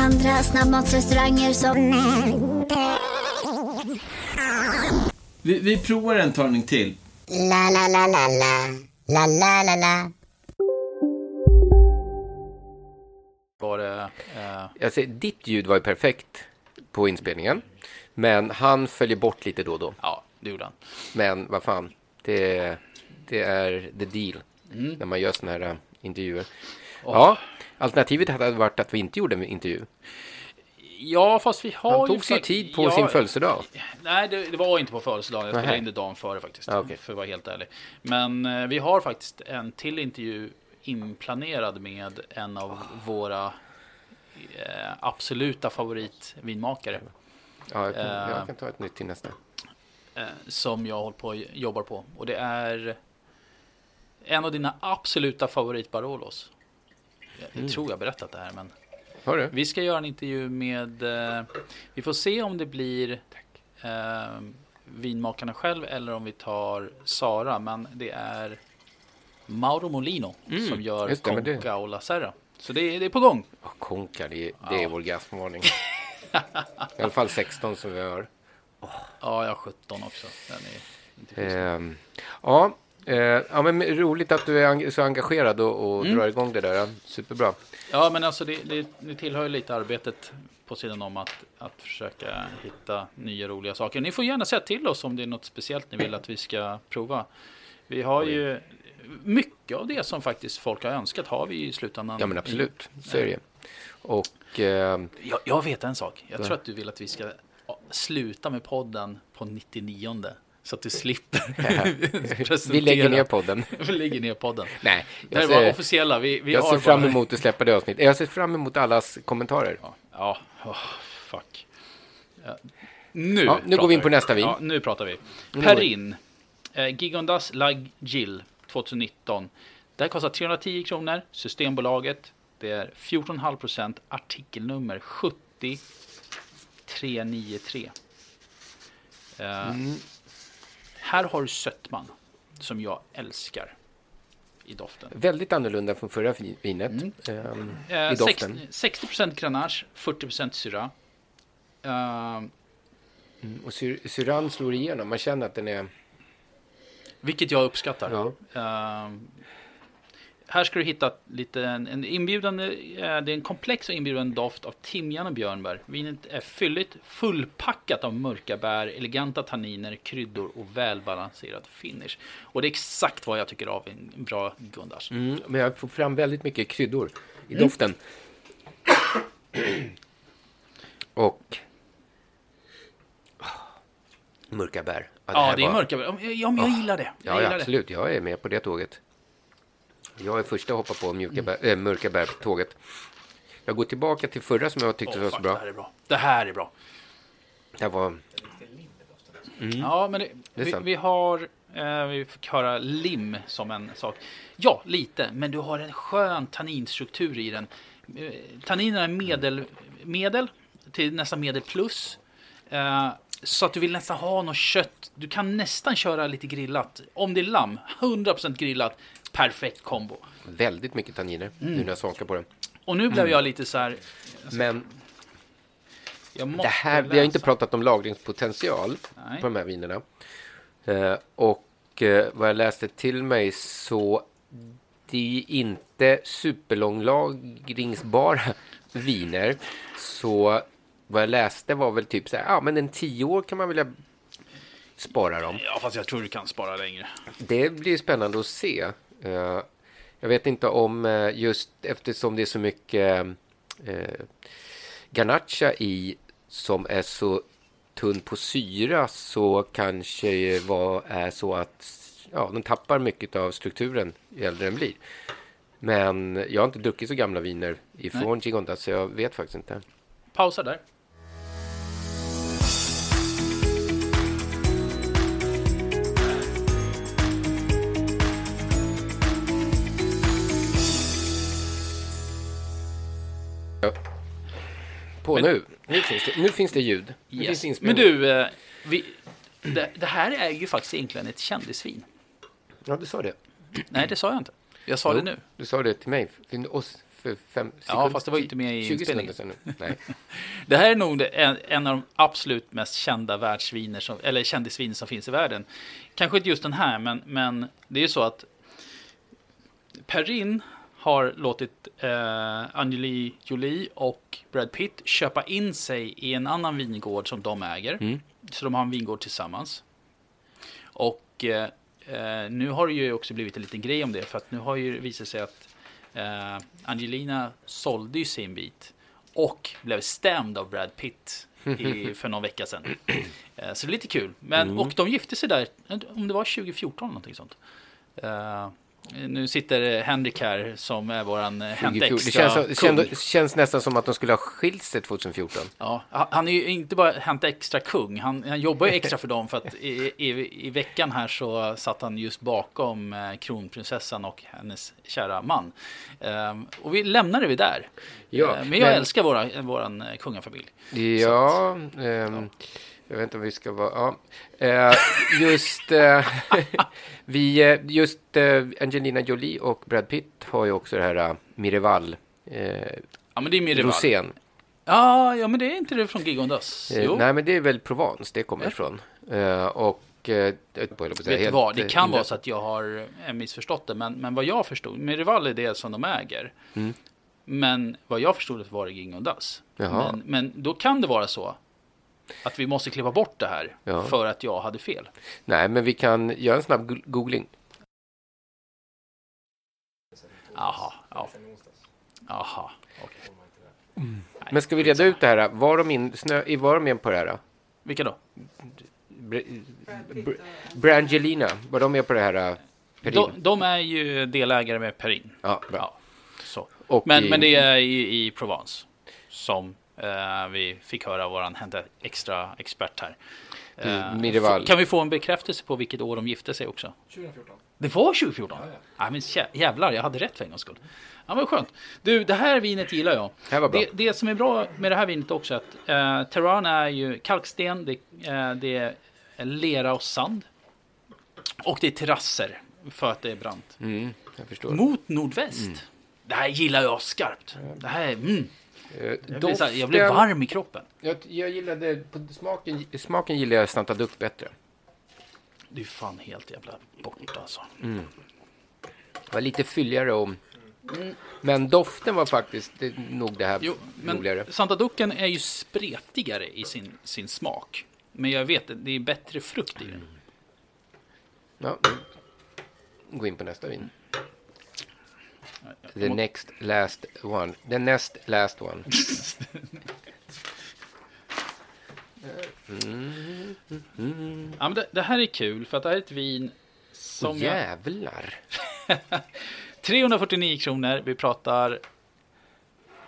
Andra snabbmatsrestauranger som... Vi, vi provar en talning till. La, la, la, la, la. La, la, la, la. Var det, eh, Alltså, ditt ljud var ju perfekt på inspelningen. Men han följer bort lite då och då. Ja, det gjorde han. Men vad fan, det, det är the deal Mm. när man gör såna här äh, intervjuer. Åh. Ja, alternativet hade varit att vi inte gjorde en intervju. Ja, fast vi har Han ju... tog sig fa- tid på Ja, sin födelsedag. Nej, det, det var inte på födelsedagen. Jag spelade in det dagen före faktiskt. Ja, okej. För att vara helt ärlig. Men eh, vi har faktiskt en till intervju inplanerad med en av våra eh, absoluta favoritvinmakare. Ja, jag kan, Eh, jag kan ta ett nytt till nästa. eh, som jag håller på och jobbar på. Och det är en av dina absoluta favorit Barolos. Jag Mm. tror jag berättat det här, men vi ska göra en intervju med. Eh, vi får se om det blir eh, vinmakarna själv eller om vi tar Sara. Men det är Mauro Molino Mm, som gör det, Conca och La Serra. Så det är, det är på gång. Ja, Konka, det, är- det är Ja. vår gasvarning. I alla fall 16 som vi har. Ja, jag har 17 också. Den är inte schysst. Ehm, ja, eh, ja, men roligt att du är så engagerad och, och Mm. drar igång det där. Superbra. Ja, men alltså det, det, det tillhör ju lite arbetet på sidan om att, att försöka hitta nya roliga saker. Ni får gärna säga till oss om det är något speciellt ni vill att vi ska prova. Vi har ju mycket av det som faktiskt folk har önskat har vi i slutändan. Ja, men absolut. Så är det. Och... ehm, Jag, jag vet en sak. Jag Ja. tror att du vill att vi ska sluta med podden på 99 så att du slipper. Vi lägger ner podden. vi lägger ner podden. Nej, det här jag var ser- officiella. Vi, vi jag ser fram bara- emot att släppa det avsnittet. Jag ser fram emot allas kommentarer. Ja, åh, fuck. Ja. Nu, Ja, nu går vi in på nästa vin. Ja, nu pratar vi. Perrin. Eh, Gigondas La Gill. 2019. Det här kostar 310 kronor. Systembolaget. Det är 14,5 procent. Artikelnummer 70393. Eh, Mm. Här har du sötman som jag älskar i doften. Väldigt annorlunda från förra vi- vinet. ehm, Eh, I doften. 60, 60% Grenache, 40% syra. Eh, Mm, Och syr, syran slår igenom. Man känner att den är... vilket jag uppskattar. Ja. Eh, här ska du hitta lite en, en inbjudande, eh, det är en komplex och inbjudande doft av timjan och björnbär. Vinet är fylligt, fullpackat av mörka bär, eleganta tanniner, kryddor och välbalanserad finish. Och det är exakt vad jag tycker av en bra Gundas. Mm, men jag får fram väldigt mycket kryddor i Mm. doften. Och... Mörka bär. Ja, här det är var- mörka bär. Ja, men jag gillar det. Jag Ja, ja, gillar det. absolut. Jag är med på det tåget. Jag är första att hoppa på mjuka bär, äh, mörka bär på tåget. Jag går tillbaka till förra som jag tyckte Åh, var så bra. Det här är bra. Det här är bra. Det här var... Mm. Ja, men det, Det vi, vi har, eh, vi fick höra lim som en sak. Ja, lite, men du har en skön tanninstruktur i den. Eh, Tanninerna är medel, medel till nästan medel plus. Eh, så att du vill nästan ha något kött. Du kan nästan köra lite grillat. Om det är lamm, 100% grillat. Perfekt kombo. Väldigt mycket tanniner Mm. nu när jag smakar på den. Och nu blev Mm. jag lite så här. Men Jag måste det här, vi har inte pratat om lagringspotential Nej. på de här vinerna. Eh, och eh, vad jag läste till mig så det är inte superlånglagringsbara viner. Så vad jag läste var väl typ så här, ja men en tio år kan man vilja spara dem. Ja, fast jag tror du kan spara längre. Det blir spännande att se. Eh, jag vet inte om eh, just eftersom det är så mycket uh, garnacha i som är så tunn på syra så kanske var, är så att ja, den tappar mycket av strukturen ju äldre den blir. Men jag har inte druckit så gamla viner ifrån Gigonda så jag vet faktiskt inte. Pausa där. På Men- nu. Nu finns, det, nu finns det ljud. Nu finns Yes. det Men du, eh, vi, det, det här är ju faktiskt egentligen ett kändisvin. Ja, du sa det. Nej, det sa jag inte. Jag sa Jo, det nu. Du sa det till mig för oss för fem Ja, sekunder- fast det var inte med i 20 inspelningen. sekunder sedan nu. Nej. Det här är nog en, en av de absolut mest kända världsviner som, eller kändisviner som finns i världen. Kanske inte just den här, men, men det är ju så att Perrin har låtit eh, Angeli Jolie och Brad Pitt köpa in sig i en annan vingård som de äger. Mm. Så de har en vingård tillsammans. Och eh, eh, nu har det ju också blivit en liten grej om det. För att nu har ju visat sig att eh, Angelina sålde ju sin bit. Och blev stämd av Brad Pitt i, för någon vecka sedan. Eh, så det är lite kul. Men, Mm. Och de gifte sig där, om det var 2014 eller någonting sånt. Eh, nu sitter Henrik här som är våran eh, Hänt 2014. Extra Det känns, kung. känns, nästan som att de skulle ha skilt sig 2014. Ja, han är ju inte bara Hänt Extra kung, han, han jobbar ju extra för dem för att i, i, i veckan här så satt han just bakom eh, kronprinsessan och hennes kära man. Ehm, och vi lämnar det vid där. Ja, Ehm, men jag men- älskar våra, våran eh, kungafamilj. Ja, ehm, jag vet inte om vi ska vara... Ja. Eh, just, eh, vi, eh, just Angelina Jolie och Brad Pitt har ju också det här Mirival. Ja, men det är Mirival. Rosén. Ja, ja, men det är inte det från Gigondas? Eh, nej, men det är väl Provence det kommer Ja. ifrån. Och... Jag Vet du vad, det kan vara så att jag har missförstått det, men, men vad jag förstod, Mirival är det som de äger. Mm. Men vad jag förstod det var det Gigondas. Jaha. Men, men då kan det vara så att vi måste klippa bort det här Ja. för att jag hade fel. Nej, men vi kan göra en snabb go- googling. Jaha, ja. Jaha, okej. Men ska vi reda ut det här? Var de, in, snö, var de med på det här? Vilka då? Br- Br- Brangelina, var de med på det här? äh? De, de är ju delägare med Perin. Ja, bra. Så. Och men, i- men det är i, i Provence som vi fick höra våran hända extra expert här. Du, Eh, Kan vi få en bekräftelse på vilket år de gifte sig också? 2014. Det var 2014? Ja, ja. men jä- jävlar, jag hade rätt för en gångs skull. Ja, men skönt. Du, det här vinet gillar jag. bra. Det, det som är bra med det här vinet också är att eh, Terran är ju kalksten, det, eh, det är lera och sand. Och det är terrasser för att det är brant. Mm, jag förstår. Mot nordväst. Mm. Det här gillar jag skarpt. Det här är, mm. Eh, jag, blir här, jag blir varm i kroppen. Jag, jag gillade, på smaken, smaken gillar jag Santa Duck bättre. Det är fan helt jävla borta alltså. Mm. Det var lite fylligare och... Mm. Men doften var faktiskt det, nog det här Jo, men roligare. Santa Ducken är ju spretigare i sin, sin smak. Men jag vet, det är bättre frukt i den. Ja. Gå in på nästa vin. The next last one. The next last one. Mm, mm, mm. Ja, men det, det här är kul för att det här är ett vin som Åh, jävlar. jag... 349 kronor. Vi pratar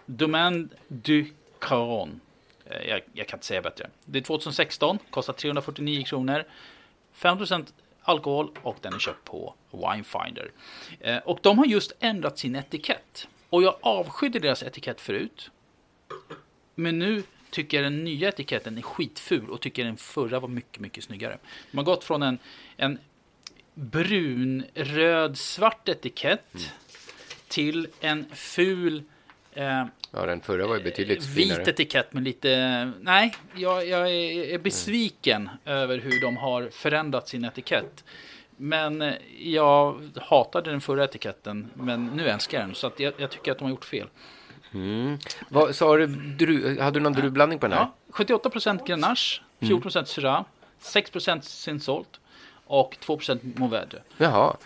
Domaine du Caron. Eh, Jag, jag kan inte säga bättre. Det är 2016, kostar 349 kronor. 5% alkohol och den är köpt på Winefinder. Eh, Och de har just ändrat sin etikett. Och jag avskydde deras etikett förut. Men nu tycker jag den nya etiketten är skitful och tycker den förra var mycket, mycket snyggare. De har gått från en, en brun, röd, svart etikett till en ful eh, Ja, den förra var ju betydligt vit finare. etikett med lite... Nej, jag, jag är, besviken över hur de har förändrat sin etikett. Men eh, jag hatade den förra etiketten, men nu älskar jag den. Så jag, jag tycker att de har gjort fel. Mm. Vad sa du? Dru, hade du någon druvblandning på den här? Ja, 78% Grenache, 14% Syrah, 6% Sinsolt och 2% Mourvedre. Jaha.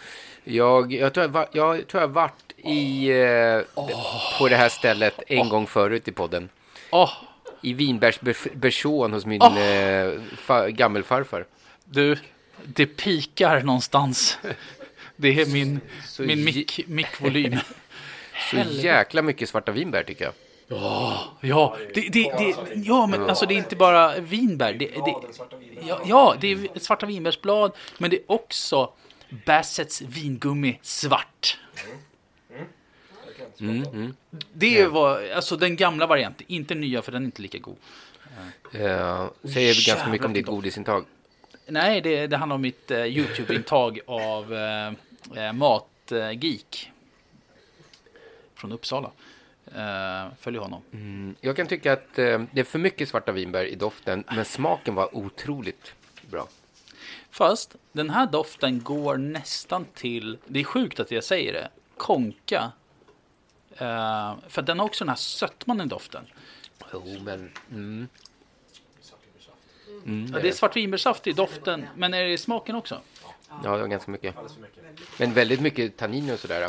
Jag, jag, tror jag, var, jag tror jag varit i, eh, på det här stället en gång förut i podden. I vinbärsbersån hos min eh, fa, gammelfarfar. Du, det pikar någonstans. Det är min, Så min mick, mickvolym. Så jäkla mycket svarta vinbär tycker jag. Ja, ja, det, det, det, ja, men alltså det är inte bara vinbär. Det, det, ja, ja, det är svarta vinbärsblad, men det är också Bassets vingummi svart. Mm, mm. Det var alltså den gamla varianten, inte nya för den är inte lika god. Eh, säger ganska Jävlar mycket om ditt godisintag. Nej, det, det handlar om mitt eh, YouTube-intag av eh, Matgeek. Från Uppsala. Eh, följ honom. Mm, jag kan tycka att det är för mycket svarta vinbär i doften, men smaken var otroligt bra. Fast den här doften går nästan till, det är sjukt att jag säger det, konka. Eh, för den har också den här sötman i doften. Jo, men... Mm. Mm, Ja, det är svartvinbärssaft i doften, men är det i smaken också? Ja, det var ganska mycket. Men väldigt mycket tannin och sådär.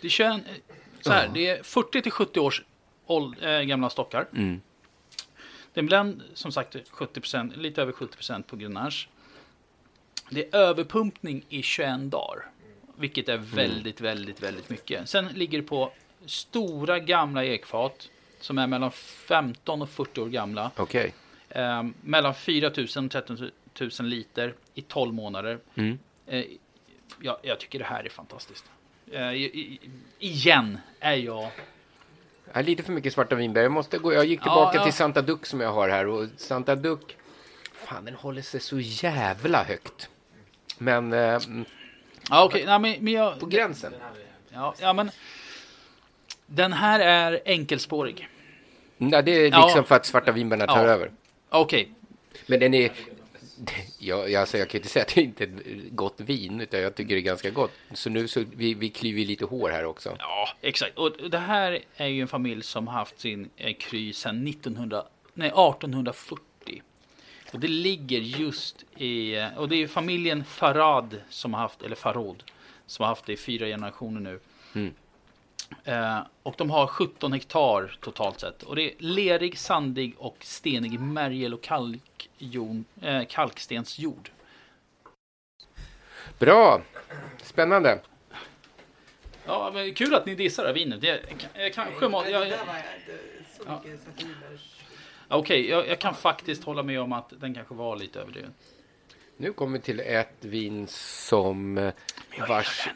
Det kör en, så här, det är 40 till 70 års åld, äh, gamla stockar. Mm. Det är en blend, som sagt, 70%, lite över 70% på Grenache. Det är överpumpning i 21 dagar. Vilket är väldigt, väldigt, väldigt mycket. Sen ligger det på stora gamla ekfat. Som är mellan 15 och 40 år gamla. Okej. Eh, mellan 4 000 och 13 000 liter i 12 månader. Mm. Eh, ja, jag tycker det här är fantastiskt. Eh, igen är jag... Har lite för mycket svarta vinbär. Jag, måste gå, jag gick tillbaka Ja, ja. till Santa Duck som jag har här. Och Santa Duck, fan den håller sig så jävla högt. Men... Eh, mm, Ja. Nej, men, men jag, på gränsen. Ja, ja, men den här är enkelspårig. Nej, det är Ja. liksom för att svarta vinbärna tar Ja. över. Okej. Men den är... Jag, alltså jag kan inte säga att det inte är ett gott vin, utan jag tycker det är ganska gott. Så nu så vi, vi klyver lite hår här också. Ja, exakt. Och det här är ju en familj som har haft sin eh, kry sedan 1900, nej, 1840. Och det ligger just i, eh, och det är familjen Farad som har haft, eller Farod, som har haft det i fyra generationer nu. Mm. Eh, och de har 17 hektar totalt sett. Och det är lerig, sandig och stenig märgel och kalkjon, eh, kalkstensjord. Bra! Spännande. Ja, men kul att ni dissar det här vinet. Jag, jag kanske må, jag, Det Ja. Okej, jag, jag kan faktiskt hålla med om att den kanske var lite överdriven. Nu kommer vi till ett vin som eh, vars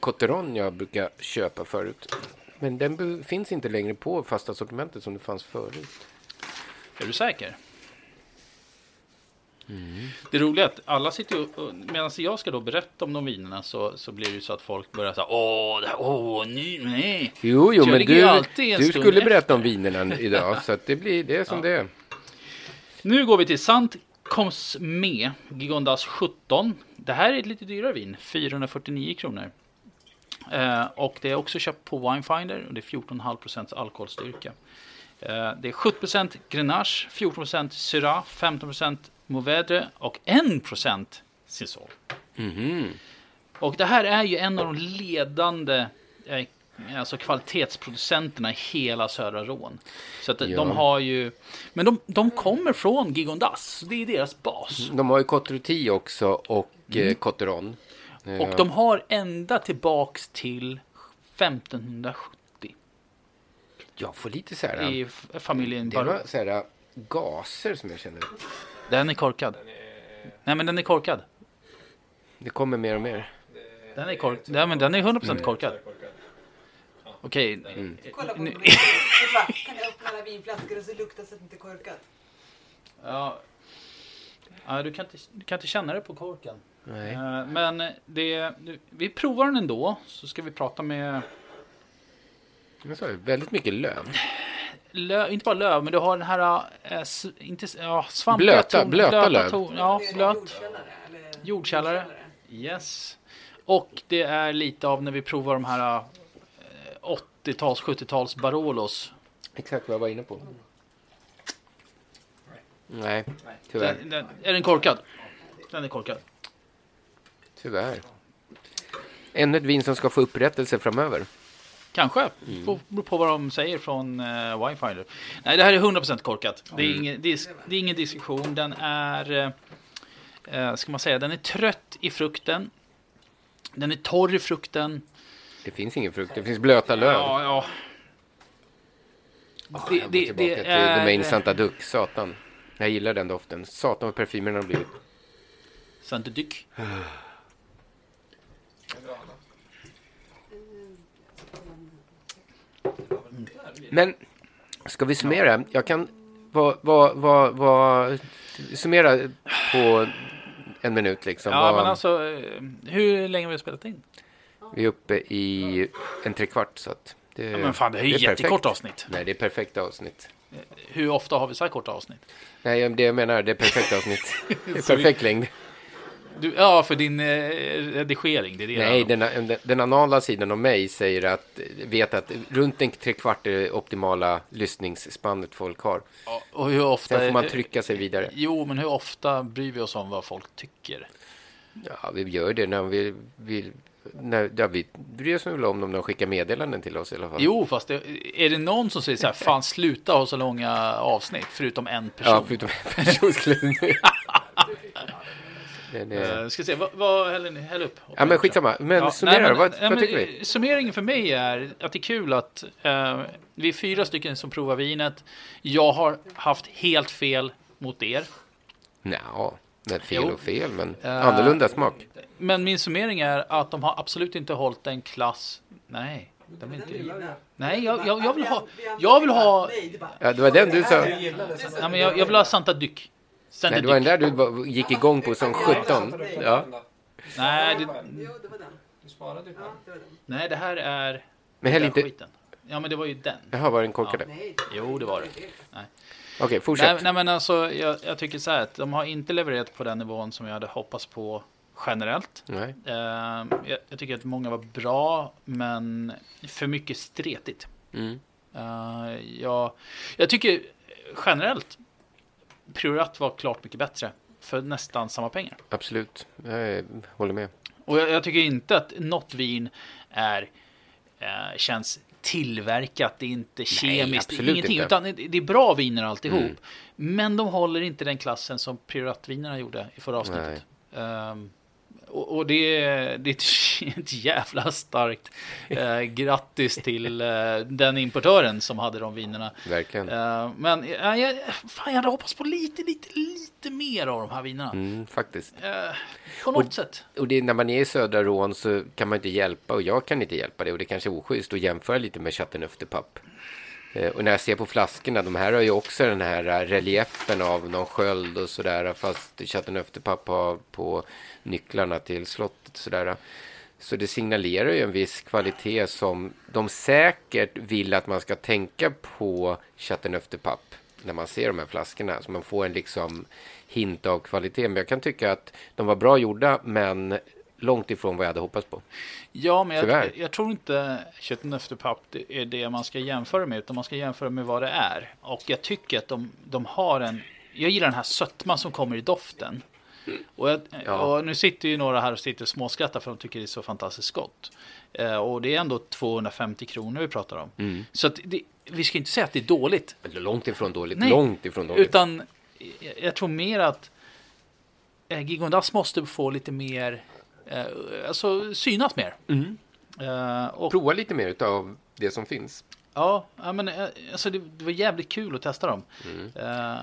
Cotteron jag brukar köpa förut. Men den finns inte längre på fasta sortimentet som det fanns förut. Är du säker? Det roliga är att alla sitter ju, medan jag ska då berätta om de vinerna så, så blir det ju så att folk börjar säga åh, det här, åh, ny, nej. Jo, jo, men du, du skulle efter. berätta om vinerna idag så att det blir det är som Ja. det är. Nu går vi till Sant Cosme Gigondas 17. Det här är ett lite dyrare vin, 449 kronor. Eh, och det är också köpt på Winefinder och det är 14,5% alkoholstyrka. Eh, det är 70% Grenache, 14% Syrah, 15% Mourvedre och 1% Cinsault. Mhm. Och det här är ju en av de ledande eh, alltså kvalitetsproducenterna i hela södra Rån. Så att Ja. de har ju, men de, de kommer från Gigondas, det är deras bas. De har ju Cotte också och Mm. eh, Cotteron. Eh, Och de har ända tillbaks till 1570 Jag får lite så här... i familjen Det var så här gaser som jag känner. Den är korkad. Nej men den är korkad. Det kommer mer och mer. Den är korkad. Nej men den är 100% Mm. korkad. Okej. Kolla på mig. Kan jag öppna alla vinflaskor och så lukta så att det inte är korkat? Ja. Ja, du, kan inte, du kan inte känna det på korken. Nej. Eh, Men det, vi provar den ändå. Så ska vi prata med Jag sa ju, väldigt mycket löv. Löv, inte bara löv, men du har den här äh, inte, ja, svampiga Blöta- ton- blöta löv. ton- ja, blöt. Jordkällare? Jordkällare. Yes. Och det är lite av när vi provar de här eh, 80-tals, 70-tals Barolos. Exakt vad jag var inne på. Nej, tyvärr. Den, den, är den korkad? Den är korkad. Tyvärr. Ännu ett vin som ska få upprättelse framöver. Kanske. Mm. På- Beror på vad de säger från uh, Wifinder. Nej, det här är 100% korkat. Det är, Mm. ingen, det, är, det är ingen diskussion. Den är, eh, eh, ska man säga, den är trött i frukten. Den är torr i frukten. Det finns ingen frukt, det finns blöta löv. Ja, ja. Ah, Det, jag det, tillbaka det till är... Domain Santa Duc, satan. Jag gillar den doften. Satan vad parfymerna har blivit. Santa Duc. Men, ska vi summera? Jag kan vad, vad, vad, vad, summera på en minut liksom. Ja, men alltså, eh, hur länge har vi spelat in? Vi är uppe i en trekvart så att det, Ja, men fan, det är ju jättekort avsnitt. Nej, det är perfekta avsnitt. Hur ofta har vi så här korta avsnitt? Nej, det jag menar, det är perfekt avsnitt. Det är perfekt längd. Du, ja, för din eh, redigering. Det är det Nej, den, den, den anala sidan av mig säger att, vet att runt en trekvart är det optimala lyssningsspannet folk har. Och hur ofta... Sen får man trycka sig vidare. Jo, men hur ofta bryr vi oss om vad folk tycker? Ja, vi gör det när vi vill. När, ja, vi bryr oss väl om dem när de skickar meddelanden till oss i alla fall. Jo, fast det, är det någon som säger så här, fan sluta ha så långa avsnitt, förutom en person? Ja, förutom en person skulle Den är- Eh, ska se, vad, vad häller ni? Häll upp. Ja, men skitsamma. Men summera, vad- vad tycker vi? Summeringen för mig är att det är kul att eh, vi är fyra stycken som provar vinet. Jag har haft helt fel mot er. Nja, men fel Jo. och fel, men Eh, annorlunda smak. Men min summering är att de har absolut inte hållit en klass. Nej, de är inte. Nej, jag, jag, jag vill ha. Jag vill ha. Ja, det var den du sa. Nej, men jag, jag vill ha Santa Duc. Santa Nej, det var den där du gick igång på som 17. Ja. Nej, det, Jo, det var den. Du sparade ju på Ja, den. nej, det här är. Men häll inte- skiten. Ja, men det var ju den. Jaha, var den korkade? Nej, Jo, det var det. Nej. Okej, fortsätt. Nej, nej men alltså jag, jag tycker så här att de har inte levererat på den nivån som jag hade hoppats på generellt. Nej. Eh, jag, jag tycker att många var bra, men för mycket stretigt. Mm. Eh, jag, jag tycker generellt Priorat var klart mycket bättre för nästan samma pengar. Absolut, jag håller med. Och jag, jag tycker inte att något vin är, eh, känns tillverkat, det är inte kemiskt, absolut ingenting. inte. Utan det, är bra viner alltihop. Mm. Men de håller inte den klassen som Priorat-vinerna gjorde i förra avsnittet. Ehm, och, och det, är- det är ett, jävla starkt eh, grattis till eh, den importören som hade de vinerna. Verkligen. Eh, men eh, jag, fan, jag hade hoppats på lite, lite, lite mer av de här vinerna. Mm, faktiskt. Eh, på något sätt. Och det, när man är i södra Rån så kan man inte hjälpa, och jag kan inte hjälpa det, och det kanske är oschysst att jämföra lite med Chateauneuf de Pape. Eh, och när jag ser på flaskorna, de här har ju också den här eh, reliefen av någon sköld och sådär, fast Chateauneuf de Pape har på nycklarna till slottet sådär. Så det signalerar ju en viss kvalitet som de säkert vill att man ska tänka på Chateauneuf de Pape när man ser de här flaskorna. Så man får en liksom hint av kvalitet. Men jag kan tycka att de var bra gjorda, men långt ifrån vad jag hade hoppats på. Ja, men jag, jag tror inte de Pape det är det man ska jämföra med, utan man ska jämföra med vad det är. Och jag tycker att de, de har en... Jag gillar den här sötman som kommer i doften. Och, jag, Ja. och nu sitter ju några här och sitter och småskrattar för de tycker det är så fantastiskt gott. Eh, och det är ändå 250 kronor vi pratar om. Mm. Så det, vi ska inte säga att det är dåligt. Långt ifrån dåligt. Nej, Långt ifrån dåligt. Utan jag, jag tror mer att eh, Gigondas måste få lite mer, alltså synas mer. Mm. Eh, och, Prova lite mer av det som finns. ja, ja, men eh, alltså det, det var jävligt kul att testa dem. Mm. Eh,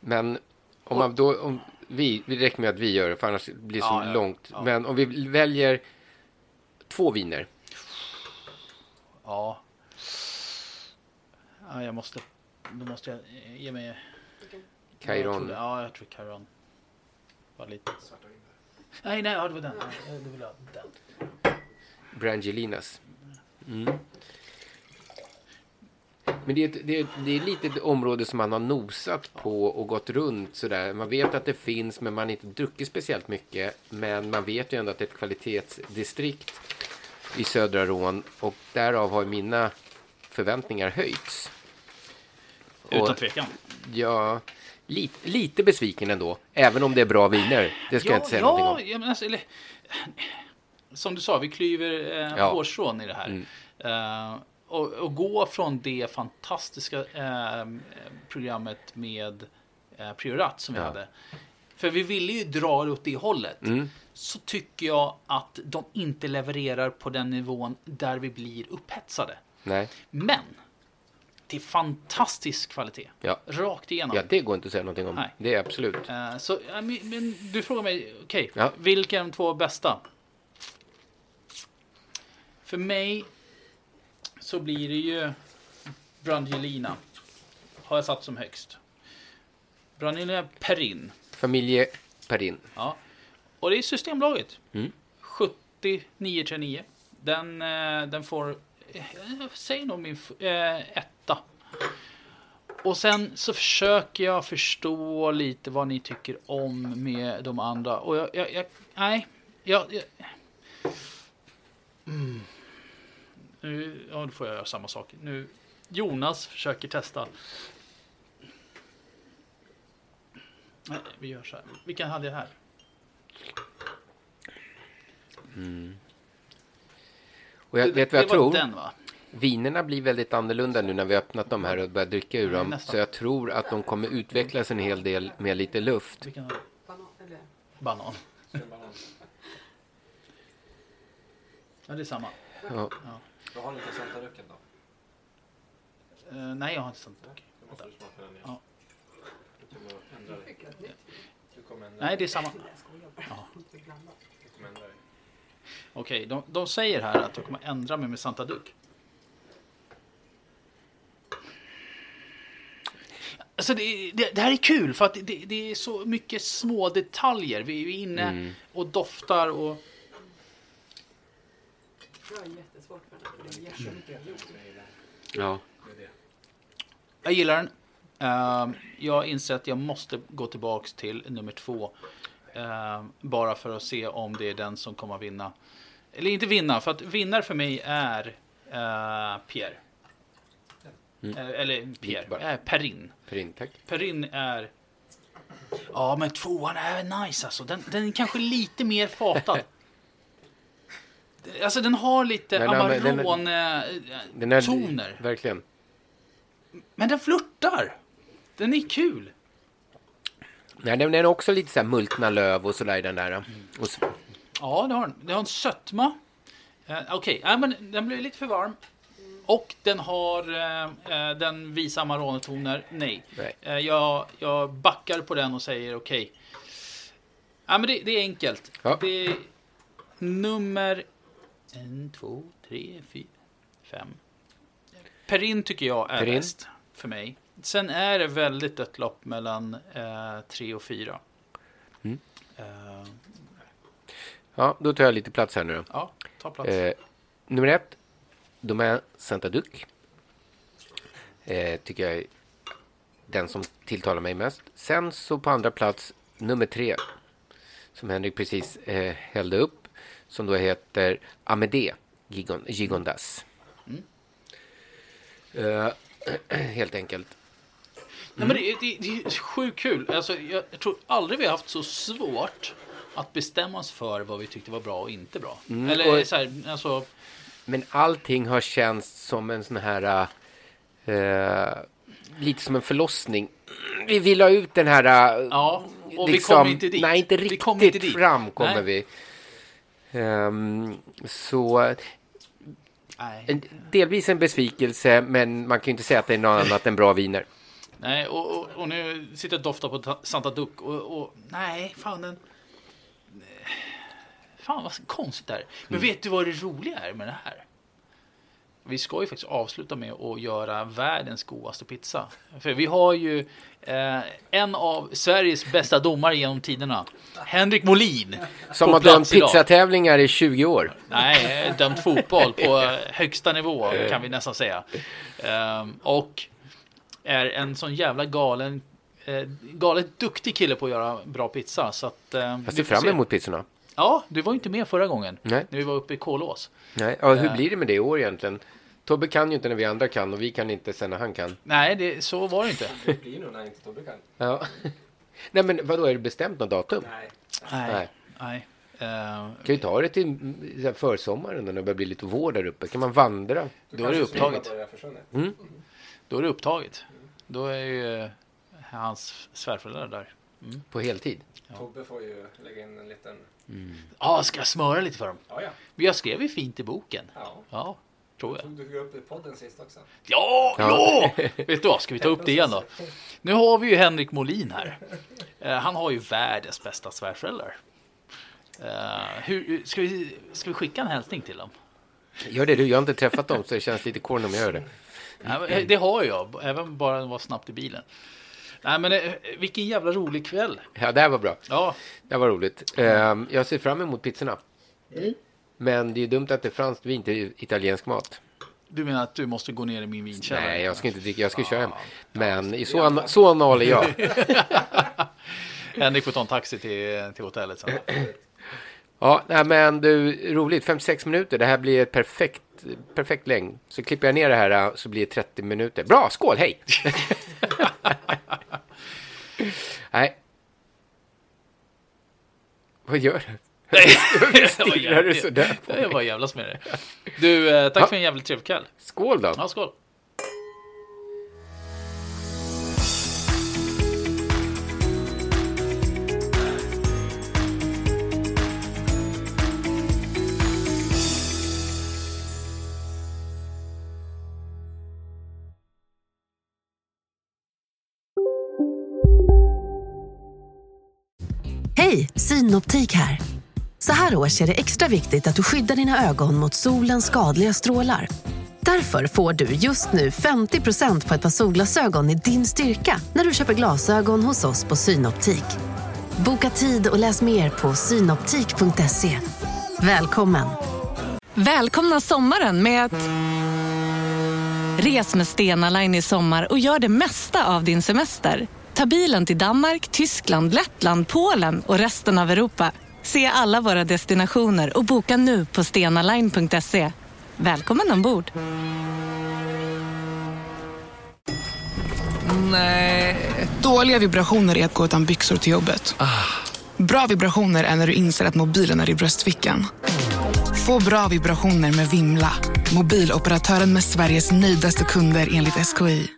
Men om man då, om vi, det räcker med att vi gör det, för annars blir det så Ja, långt. ja. Men om vi väljer två viner. ja. ja, jag måste, då måste jag eh, ge mig. Det. Ja, jag tror Chiron. Var lite. Nej, nej, ja, det var den. Ja, det vill jag ha den. Brangelinas. Mm. Men det är, ett, det, är, det är lite ett område som man har nosat på och gått runt sådär. Man vet att det finns men man har inte druckit speciellt mycket. Men man vet ju ändå att det är ett kvalitetsdistrikt i södra Rån och därav har mina förväntningar höjts. Utan Och- tvekan. Ja, lite, lite besviken ändå. Även om det är bra viner. Det ska jag inte säga ja, någonting om. Ja, men alltså, eller, som du sa, vi klyver eh, Ja. hårstrån i det här. Mm. Eh, och, och gå från det fantastiska eh, programmet med eh, Priorat som vi Ja. hade. För vi ville ju dra det åt det hållet. Mm. Så tycker jag att de inte levererar på den nivån där vi blir upphetsade. Nej. Men är fantastisk kvalitet. Ja. Rakt igenom. Ja, det går inte att säga någonting om. Nej. Det är absolut. Eh, Så, ja, men, men du frågar mig, okej, Ja. vilka är de två bästa? För mig så blir det ju Brangelina. Har jag satt som högst. Brangelina Perrin. Familje Perin. Ja. Och det är Systembolaget. Mm. 7939. Den, eh, den får, jag säger nog min eh, etta. Och sen så försöker jag förstå lite vad ni tycker om med de andra. Och jag, jag, jag nej, jag, jag mm. nu, ja, då får jag göra samma sak. Nu, Jonas försöker testa. Nej, vi gör så här. Vilken hade jag här? Mm. Och jag Det- vet vad jag tror. den, va? Vinerna blir väldigt annorlunda nu när vi har öppnat de här och börjat dricka ur Ja, dem. nästan. Så jag tror att de kommer utvecklas en hel del med lite luft. Vilken har Banan. Ja, det är samma. Ja. Ja. Då har ni inte Santa Röken då? Eh, nej, jag har inte den igen. Ja. Du kommer ändra dig. Nej, det är samma. Ja. Du kommer ändra dig. Okej, de, de säger här att jag kommer ändra mig med Santa Duc. Alltså det, det, det här är kul för att det, det är så mycket små detaljer. Vi är inne Mm. och doftar och... Jag jättesvårt för den. Ja. Jag gillar den. Ehm, jag inser att jag måste gå tillbaks till nummer två. Ehm, bara för att se om det är den som kommer att vinna. Eller inte vinna, för att vinnare för mig är eh, Pierre. Mm. Eh, eller Pierre, äh, Perrin. Perin, tack. Perrin är... Ja, men tvåan är nice alltså. Den, den är kanske lite mer fatad. alltså den har lite den Amarone-toner. verkligen. Men den flörtar. Den är kul. Nej, den den är också lite så här multna löv och sådär i den där. Och s- Ja, det har den. Det har en sötma. Eh, Okej, okay. men den blir lite för varm. Och den har eh, eh, den visa Amarone-toner. Nej. Nej. Eh, jag, jag backar på den och säger okej. Ja, men det, det är enkelt. Ja. Det är nummer en, två, tre, fyra, fem. Perin tycker jag är Perrin. bäst för mig. Sen är det väldigt dött lopp mellan eh, tre och fyra. Mm. Eh, Ja, då tar jag lite plats här nu då. ja, ta plats. Eh, nummer ett, Domain Santa Duc. Eh, tycker jag är den som tilltalar mig mest. Sen så på andra plats, nummer tre. Som Henrik precis eh, hällde upp. Som då heter Amédée Gigon, Gigondas. Mm. Eh, helt enkelt. Nej, men det, det, det är sjukt kul. Alltså, jag, jag tror aldrig vi har haft så svårt att bestämma oss för vad vi tyckte var bra och inte bra. Mm, Eller och- så här, alltså, Men allting har känts som en sån här... Eh, lite som en förlossning. Vi vill ha ut den här... eh, ja, och vi liksom- kommer inte dit. Nej, inte Vi riktigt kommer inte fram kommer Nej. vi. Ehm, så... En, delvis en besvikelse, men man kan ju inte säga att det är något annat än bra viner. Nej, och, och, och nu sitter jag och doftar på ta- Santa Duc och, och nej, fan den... Fan vad konstigt det här. Men Mm. vet du vad det roliga är med det här? Vi ska ju faktiskt avsluta med att göra världens godaste pizza. För vi har ju eh, en av Sveriges bästa domare genom tiderna, Henrik Molin. Som har dömt pizzatävlingar i 20 år. Nej, dömt fotboll på högsta nivå kan vi nästan säga. Ehm, och är en sån jävla galen, eh, galet duktig kille på att göra bra pizza. Så att, eh, Jag ser fram se. emot pizzorna. Ja, du var ju inte med förra gången. Nej. När vi var uppe i Kolås. Nej, ja, hur Eh. blir det med det i år egentligen? Tobbe kan ju inte när vi andra kan och vi kan inte sen när han kan. Nej, det, så var det inte. Det blir nog när inte Tobbe kan. Ja. Nej, men vadå, är det bestämt något datum? Nej. Nej. Nej. Eh, Kan ju ta det till mm, försommaren när det börjar bli lite vår där uppe. Kan man vandra? då är det upptaget. Försvinna. Mm. Då är det upptaget. Då är ju eh, hans svärföräldrar där. Mm. På heltid? Tobbe får ju lägga in en liten... Ja, ska jag smöra lite för dem? Ja, ja. Men jag skrev ju fint i boken. Ja. Ja, tror jag. Tog du upp i podden sist också? Ja, Ja. ja! Vet du vad, ska vi ta upp det igen då? Nu har vi ju Henrik Molin här. Eh, han har ju världens bästa svärföräldrar. Eh, hur, ska, vi, ska vi skicka en hälsning till dem? Gör det du, jag har inte träffat dem så det känns lite corny om jag gör det. Det har jag, även bara att vara snabbt i bilen. Nej, men eh, vilken jävla rolig kväll. Ja, det här var bra. Ja, Det här var roligt. Ehm, jag ser fram emot pizzorna. Men det är dumt att det är franskt vin till italiensk mat. du menar att du måste gå ner i min vinkällare? Nej, jag ska inte dricka, jag ska köra hem. Men i så, an- så anal är jag. Henrik får ta en taxi till, till hotellet sen. Ja, nej, men du, roligt. 56 minuter. Det här blir ett perfekt, perfekt längd. Så klipper jag ner det här så blir det 30 minuter. Bra, skål, hej! nej. Vad gör du? Varför stirrar du sådär på Jag mig? bara jävlas med det. Du, eh, tack Ja. för en jävligt trevlig kväll. Skål då! Ja, skål. Synoptik här. Så här års är det extra viktigt att du skyddar dina ögon mot solens skadliga strålar. Därför får du just nu 50% på ett par solglasögon i din styrka när du köper glasögon hos oss på Synoptik. Boka tid och läs mer på synoptik.se. Välkommen! Välkomna sommaren med att... Res med Stena Line i sommar och gör det mesta av din semester. Ta bilen till Danmark, Tyskland, Lettland, Polen och resten av Europa. Se alla våra destinationer och boka nu på stenaline.se. Välkommen ombord! Nej. Dåliga vibrationer är att gå utan byxor till jobbet. Bra vibrationer är när du inser att mobilen är i bröstfickan. Få bra vibrationer med Vimla. Mobiloperatören med Sveriges nöjdaste kunder enligt SKI.